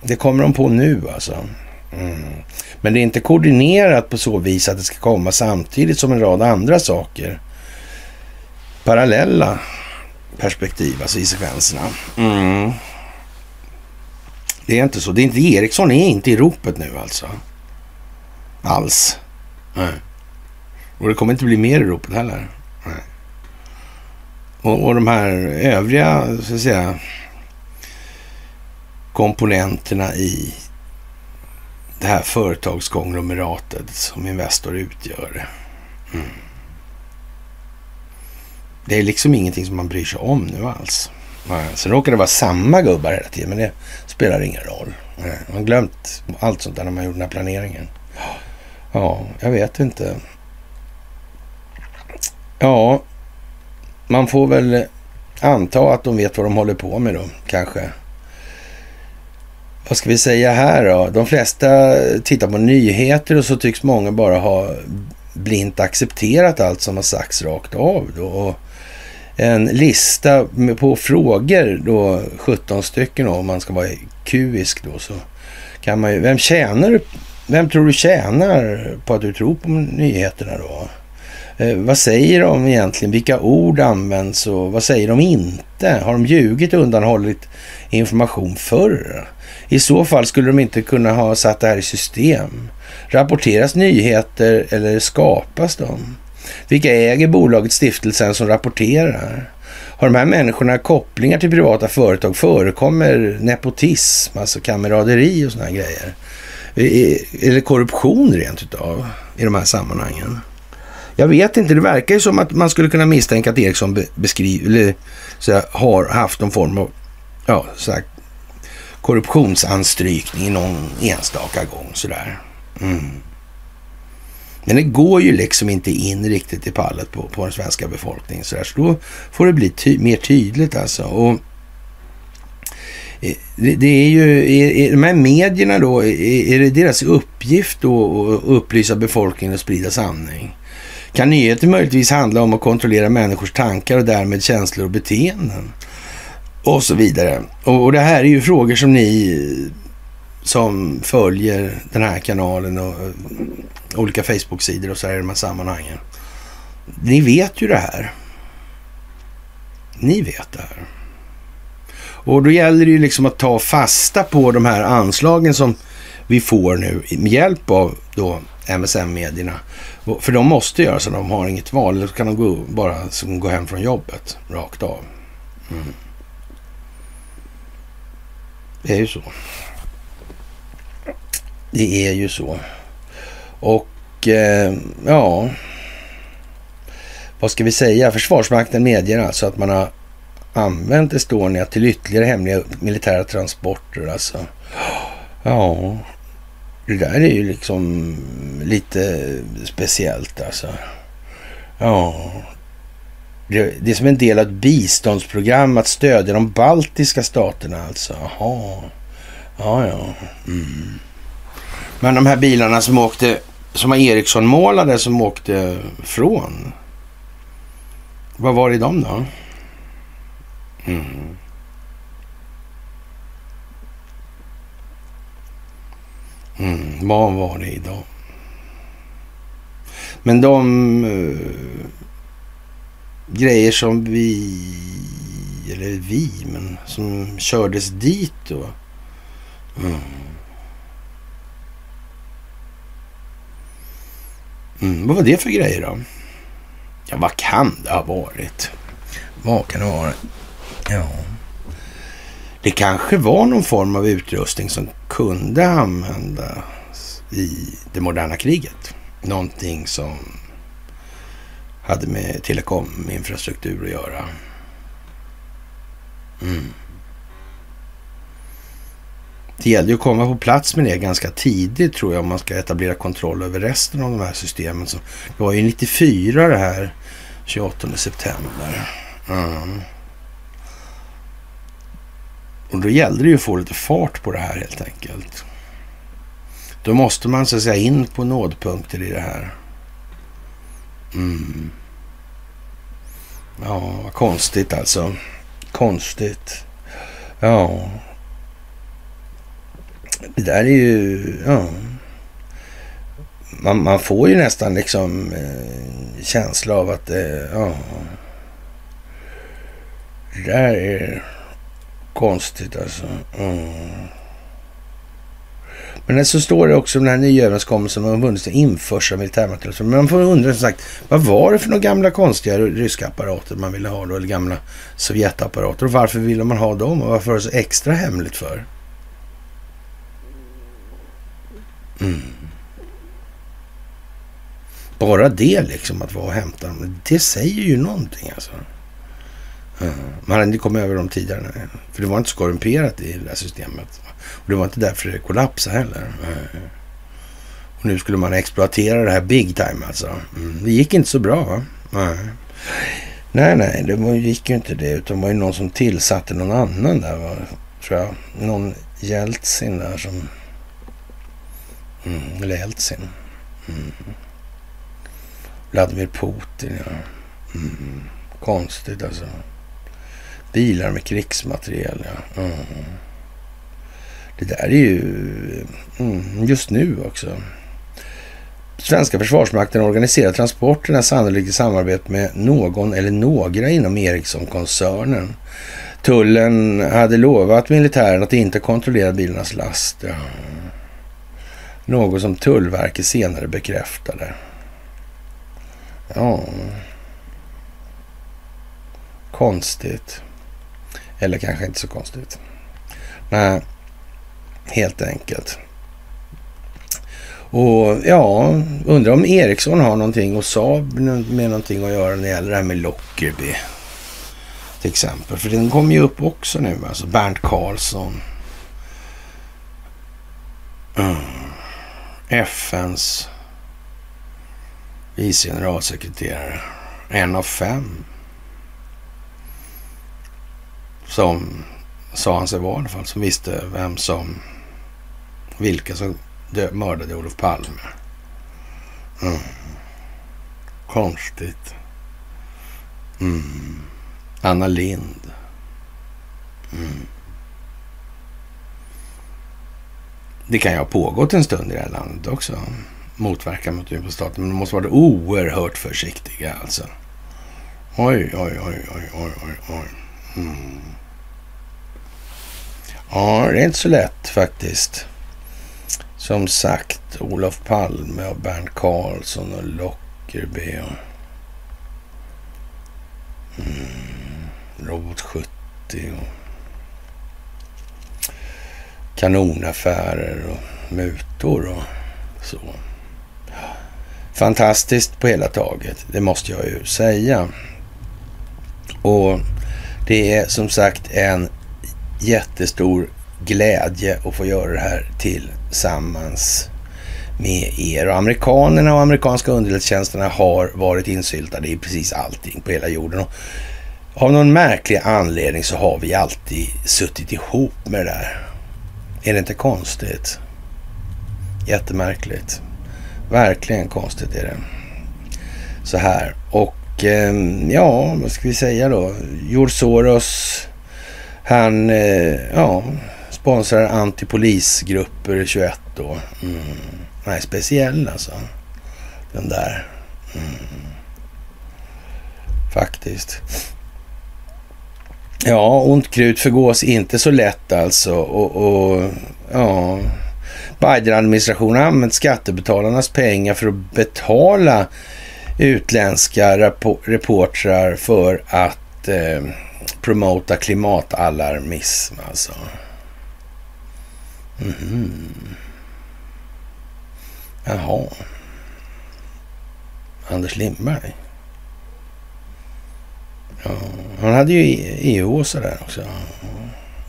S2: det kommer de på nu alltså. Mm. Men det är inte koordinerat på så vis att det ska komma samtidigt som en rad andra saker. Parallella perspektiv, alltså i sekvenserna. Mm. Det är inte så. Det är inte Ericsson är inte i ropet nu alltså. Alls. Nej. Och det kommer inte bli mer i ropet heller. Och, och de här övriga, så att säga, komponenterna i det här företagskonglomeratet som Investor utgör. Mm. Det är liksom ingenting som man bryr sig om nu alls. Sen råkar det vara samma gubbar hela tiden, men det spelar ingen roll. Man har glömt allt sånt där när man gjorde den här planeringen. Ja, jag vet inte. Ja, man får väl anta att de vet vad de håller på med då, kanske. Vad ska vi säga här då? De flesta tittar på nyheter och så tycks många bara ha blint accepterat allt som har sagts rakt av. Då. Och en lista på frågor, då 17 stycken då, om man ska vara kuisk då, så kan man ju... Vem tjänar Vem tror du tjänar på att du tror på nyheterna då? Eh, vad säger de egentligen? Vilka ord används och vad säger de inte? Har de ljugit och undanhållit information förr? I så fall skulle de inte kunna ha satt det här i system. Rapporteras nyheter eller skapas de? Vilka äger bolaget stiftelsen som rapporterar? Har de här människorna kopplingar till privata företag? Förekommer nepotism, alltså kameraderi och sådana grejer? Eh, eh, eller korruption rent utav i de här sammanhangen? Jag vet inte, det verkar ju som att man skulle kunna misstänka att Ericsson beskriver, eller så här, har haft någon form av ja, så här, korruptionsanstrykning någon enstaka gång sådär. Mm. Men det går ju liksom inte in riktigt i pallet på, på den svenska befolkningen. Så, där. så då får det bli ty mer tydligt alltså. Och eh, det, det är ju, är, de här medierna då, är, är det deras uppgift då att upplysa befolkningen och sprida sanning? Kan nyheter möjligtvis handla om att kontrollera människors tankar och därmed känslor och beteenden? Och så vidare. Och, och det här är ju frågor som ni som följer den här kanalen och olika Facebook-sidor och så här i de här sammanhangen. Ni vet ju det här. Ni vet det här. Och då gäller det ju liksom att ta fasta på de här anslagen som vi får nu med hjälp av då MSM-medierna. För de måste göra så, de har inget val. Eller så kan de gå, bara gå hem från jobbet rakt av. Mm. Det är ju så. Det är ju så. Och eh, ja, vad ska vi säga? Försvarsmakten medger alltså att man har använt Estonia till ytterligare hemliga militära transporter. Alltså. Ja, det där är ju liksom lite speciellt alltså. Ja. Det, det är som en del av ett biståndsprogram att stödja de baltiska staterna alltså. Jaha. Ja, ja. Mm. Men de här bilarna som åkte, som var Ericsson-målade som åkte från. Vad var det i dem då? Mm. Mm, vad var det idag? Men de uh, grejer som vi, eller vi, men som kördes dit då. Mm. Mm, vad var det för grejer då? Ja, vad kan det ha varit? Vad kan det ha varit? Ja. Det kanske var någon form av utrustning som kunde användas i det moderna kriget. Någonting som hade med telekominfrastruktur att göra. Mm. Det gäller ju att komma på plats med det ganska tidigt tror jag om man ska etablera kontroll över resten av de här systemen. Så det var ju 94 det här 28 september. Mm. Och då gällde det ju att få lite fart på det här helt enkelt. Då måste man så att säga in på nådpunkter i det här. Mm. Ja, vad konstigt alltså. Konstigt. Ja. Det där är ju... Ja. Man, man får ju nästan liksom eh, känsla av att det... Ja. Det där är konstigt alltså. Mm. Men så står det också om den här nya överenskommelsen om vunnit införsel av militärmaterial. Men man får undra som sagt, vad var det för några gamla konstiga ryska apparater man ville ha då? Eller gamla Sovjetapparater? Och varför ville man ha dem? Och varför var det så extra hemligt för? Mm. Bara det liksom, att vara och hämta dem, det säger ju någonting alltså. Eh, man hade inte kommit över dem tidigare. För det var inte så korrumperat i det där systemet. Och det var inte därför det kollapsade heller. Eh, och nu skulle man exploatera det här big time alltså. Mm. Det gick inte så bra va? Nej, nej, det gick ju inte det. Utan det var ju någon som tillsatte någon annan där va? Tror jag. Någon Jeltsin där som... Mm, eller Jeltsin. Mm. Vladimir Putin ja. Mm. Konstigt alltså. Bilar med krigsmateriel, ja. Mm. Det där är ju mm, just nu också. Svenska försvarsmakten organiserar transporterna sannolikt i samarbete med någon eller några inom Ericsson-koncernen. Tullen hade lovat militären att inte kontrollera bilarnas last. Ja. Något som Tullverket senare bekräftade. Ja. Konstigt. Eller kanske inte så konstigt. Nej, helt enkelt. Och ja, undrar om Ericsson har någonting och Saab med någonting att göra när det gäller det här med Lockerby. Till exempel. För den kommer ju upp också nu. Alltså Bernt Karlsson. Mm. FNs vice generalsekreterare. En av fem som sa han sig vara i alla fall, som visste vem som, vilka som mördade Olof Palme. Mm. Konstigt. Mm. Anna Lind. Mm. Det kan ju ha pågått en stund i det här landet också. Motverka mot staten. Men de måste vara oerhört försiktiga alltså. Oj, oj, oj, oj, oj, oj, oj. Mm. Ja, det är inte så lätt faktiskt. Som sagt, Olof Palme och Bernt Karlsson och Lockerby och mm, Robot 70 och kanonaffärer och mutor och så. Fantastiskt på hela taget, det måste jag ju säga. Och det är som sagt en jättestor glädje att få göra det här tillsammans med er. Och amerikanerna och amerikanska underrättelsetjänsterna har varit insyltade i precis allting på hela jorden. Och av någon märklig anledning så har vi alltid suttit ihop med det där. Är det inte konstigt? Jättemärkligt. Verkligen konstigt är det. Så här. Och ehm, ja, vad ska vi säga då? George Soros, han eh, ja, sponsrar antipolisgrupper 21 då. Mm. Nej, speciell alltså. Den där. Mm. Faktiskt. Ja, ont krut förgås inte så lätt alltså. Och, och ja, Biden-administrationen har använt skattebetalarnas pengar för att betala utländska reportrar för att eh, promota klimatalarmism alltså. Mm. Jaha. Anders Lindberg. Ja, han hade ju EU-åsar där också.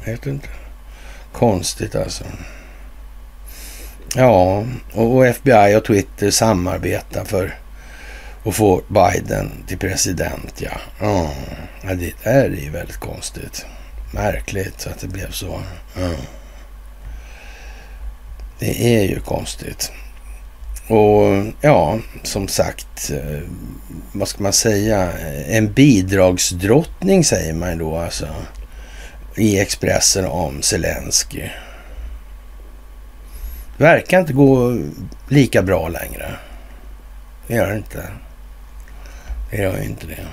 S2: Jag vet inte. Konstigt alltså. Ja, och FBI och Twitter samarbetar för och få Biden till president. Ja, ja det är ju väldigt konstigt. Märkligt att det blev så. Mm. Det är ju konstigt. Och ja, som sagt, eh, vad ska man säga? En bidragsdrottning säger man då alltså i Expressen om Zelensky. Verkar inte gå lika bra längre. Det gör det inte. Det gör inte det.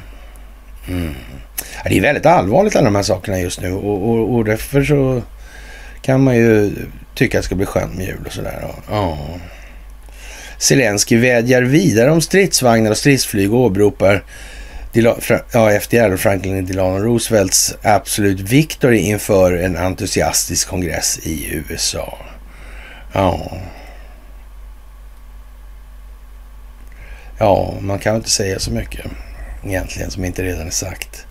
S2: Mm. Det är väldigt allvarligt alla de här sakerna just nu och, och, och därför så kan man ju tycka att det ska bli skönt med jul och sådär. Ja. Zelensky vädjar vidare om stridsvagnar och stridsflyg och åberopar ja, FDR och Franklin Delano Roosevelts Absolut Victory inför en entusiastisk kongress i USA. Ja. Ja, man kan inte säga så mycket egentligen som inte redan är sagt.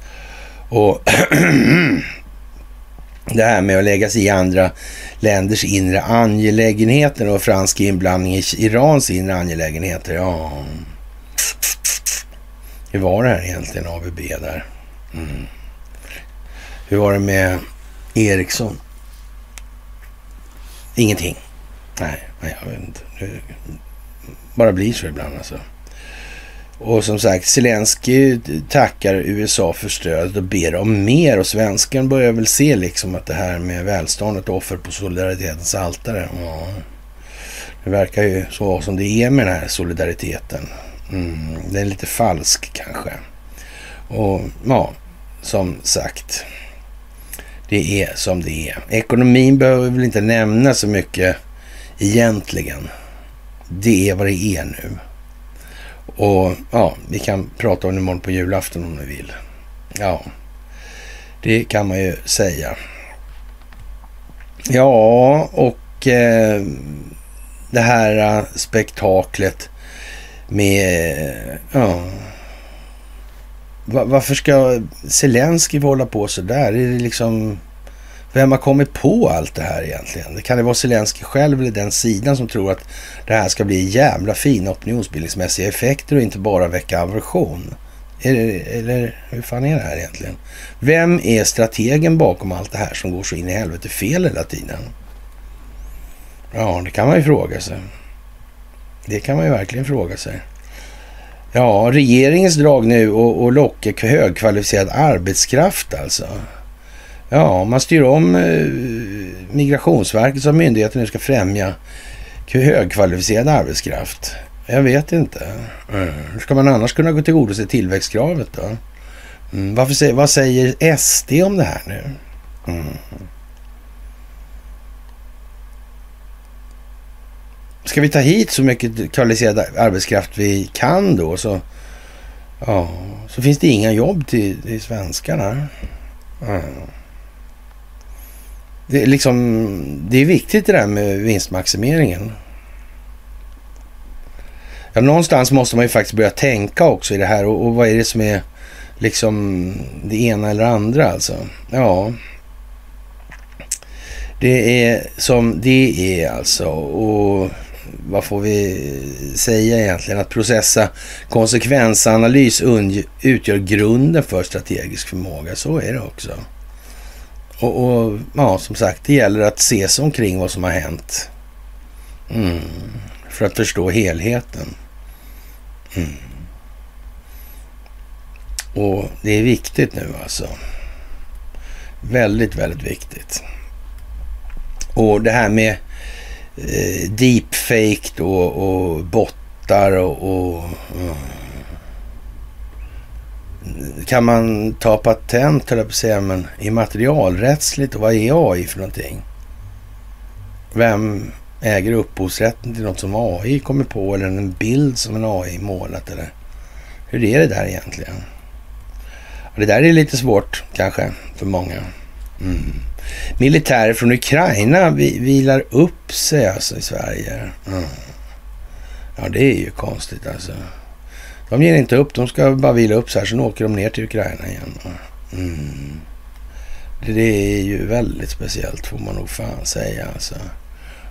S2: Och det här med att lägga sig i andra länders inre angelägenheter och fransk inblandning i Irans inre angelägenheter. Ja, hur var det här egentligen ABB där? Mm. Hur var det med Ericsson? Ingenting. Nej, nej jag vet inte. Det bara blir så ibland alltså. Och som sagt, Zelensky tackar USA för stödet och ber om mer. Och svensken börjar väl se liksom att det här med välståndet och offer på solidaritetens altare. Ja, det verkar ju så som det är med den här solidariteten. Mm, den är lite falsk kanske. Och ja, som sagt. Det är som det är. Ekonomin behöver väl inte nämna så mycket egentligen. Det är vad det är nu. Och ja, vi kan prata om det imorgon på julafton om ni vill. Ja, det kan man ju säga. Ja, och eh, det här eh, spektaklet med... Ja, varför ska Zelenskyj hålla på så där? Är det liksom vem har kommit på allt det här egentligen? Kan det vara Zelensky själv eller den sidan som tror att det här ska bli jävla fina opinionsbildningsmässiga effekter och inte bara väcka aversion? eller hur fan är det här egentligen? Vem är strategen bakom allt det här som går så in i helvete fel hela tiden? Ja, det kan man ju fråga sig. Det kan man ju verkligen fråga sig. Ja, regeringens drag nu och, och locka högkvalificerad arbetskraft alltså. Ja, man styr om eh, Migrationsverket som myndigheten nu ska främja högkvalificerad arbetskraft. Jag vet inte. Mm. Hur ska man annars kunna gå tillgodose tillväxtkravet då? Mm. Varför, vad säger SD om det här nu? Mm. Ska vi ta hit så mycket kvalificerad arbetskraft vi kan då så, ja, så finns det inga jobb till, till svenskarna. Mm. Det är, liksom, det är viktigt det där med vinstmaximeringen. Ja, någonstans måste man ju faktiskt börja tänka också i det här och, och vad är det som är liksom det ena eller andra alltså. Ja, det är som det är alltså och vad får vi säga egentligen? Att processa konsekvensanalys utgör grunden för strategisk förmåga. Så är det också. Och, och, ja, som sagt, det gäller att se sig omkring vad som har hänt. Mm. För att förstå helheten. Mm. Och det är viktigt nu alltså. Väldigt, väldigt viktigt. Och det här med eh, deepfake och, och bottar och... och mm. Kan man ta patent, höll jag på att säga, men immaterialrättsligt och vad är AI för någonting? Vem äger upphovsrätten till något som AI kommer på eller en bild som en AI målat eller hur är det där egentligen? Det där är lite svårt kanske för många. Mm. Militärer från Ukraina vilar upp sig alltså i Sverige. Mm. Ja, det är ju konstigt alltså. De ger inte upp, de ska bara vila upp sig här, sen åker de ner till Ukraina igen. Mm. Det är ju väldigt speciellt får man nog fan säga alltså.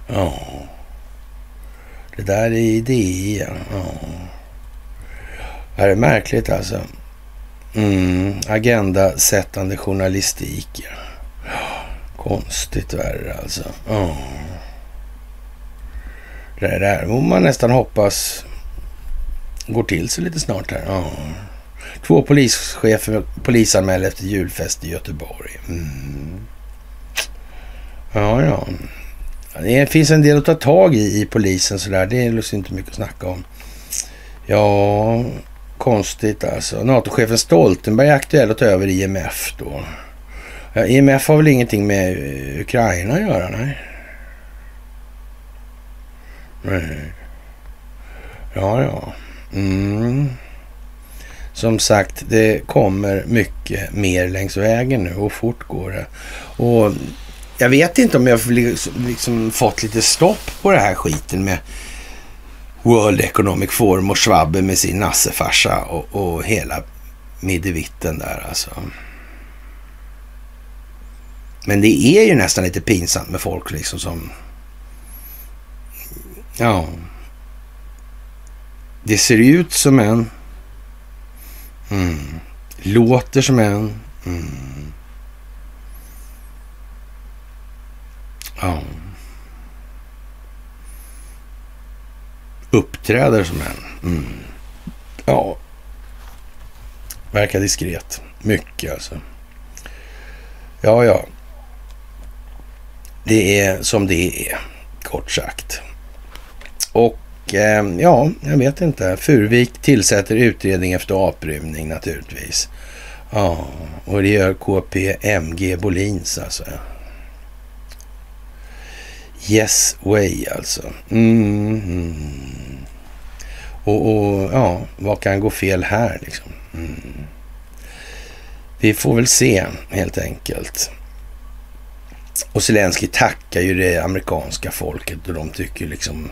S2: Ja. Det där är idéer. Ja. Det här är märkligt alltså. Mm. Agendasättande journalistik. Konstigt värre alltså. Ja. Det där får man nästan hoppas går till sig lite snart här. Ja. Två polischefer polisanmäler efter julfest i Göteborg. Mm. Ja, ja. Det finns en del att ta tag i i polisen sådär. Det är liksom inte mycket att snacka om. Ja, konstigt alltså. NATO-chefen Stoltenberg är aktuell att ta över IMF då. Ja, IMF har väl ingenting med eh, Ukraina att göra? Nej. Nej. Ja, ja. Mm. Som sagt, det kommer mycket mer längs vägen nu och fort går det. Och jag vet inte om jag liksom, fått lite stopp på det här skiten med World Economic Forum och Schwabbe med sin nassefarsa och, och hela middevitten där alltså. Men det är ju nästan lite pinsamt med folk liksom som... Ja. Det ser ut som en. Mm. Låter som en. Mm. Ja. Uppträder som en. Mm. Ja. Verkar diskret. Mycket alltså. Ja, ja. Det är som det är, kort sagt. Och Eh, ja, jag vet inte. Furvik tillsätter utredning efter aprymning naturligtvis. Ja, och det gör KPMG Bolins alltså. Yes way alltså. Mm, mm. Och, och, ja, vad kan gå fel här liksom? Mm. Vi får väl se helt enkelt. Och Zelensky tackar ju det amerikanska folket och de tycker liksom...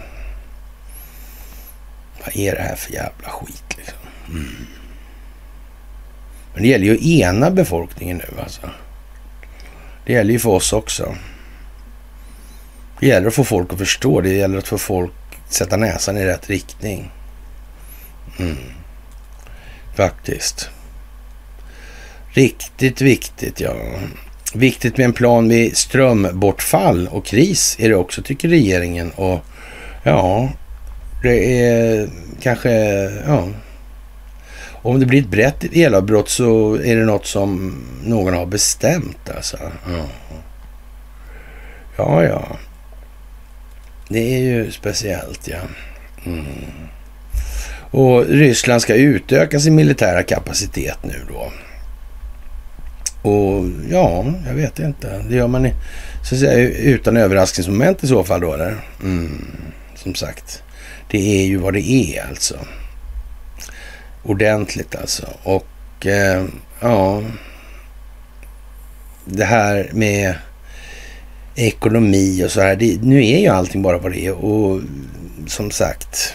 S2: Vad är det här för jävla skit liksom? Mm. Men det gäller ju att ena befolkningen nu alltså. Det gäller ju för oss också. Det gäller att få folk att förstå. Det gäller att få folk att sätta näsan i rätt riktning. Mm. Faktiskt. Riktigt viktigt, ja. Viktigt med en plan vid strömbortfall och kris är det också, tycker regeringen. Och ja, det är kanske, ja. Om det blir ett brett elavbrott så är det något som någon har bestämt alltså. Ja, ja. ja. Det är ju speciellt, ja. Mm. Och Ryssland ska utöka sin militära kapacitet nu då. Och ja, jag vet inte. Det gör man så att säga, utan överraskningsmoment i så fall då, eller? Mm, som sagt, det är ju vad det är alltså. Ordentligt alltså. Och eh, ja, det här med ekonomi och så här. Det, nu är ju allting bara vad det är och som sagt.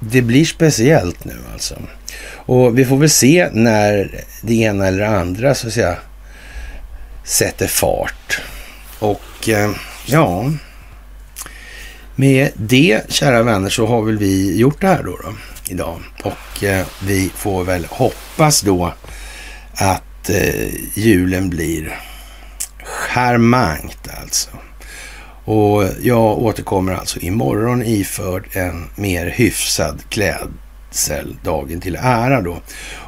S2: Det blir speciellt nu alltså. Och vi får väl se när det ena eller det andra så att säga sätter fart. Och eh, ja, med det kära vänner så har väl vi gjort det här då, då idag. Och eh, vi får väl hoppas då att eh, julen blir charmant alltså. Och jag återkommer alltså imorgon iförd en mer hyfsad klädsel dagen till ära då.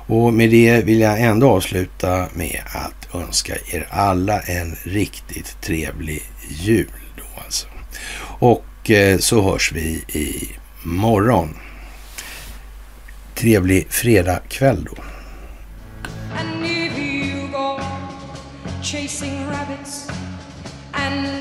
S2: Och med det vill jag ändå avsluta med att önska er alla en riktigt trevlig jul då alltså. Och och eh, så hörs vi i morgon. Trevlig fredagkväll då.
S1: And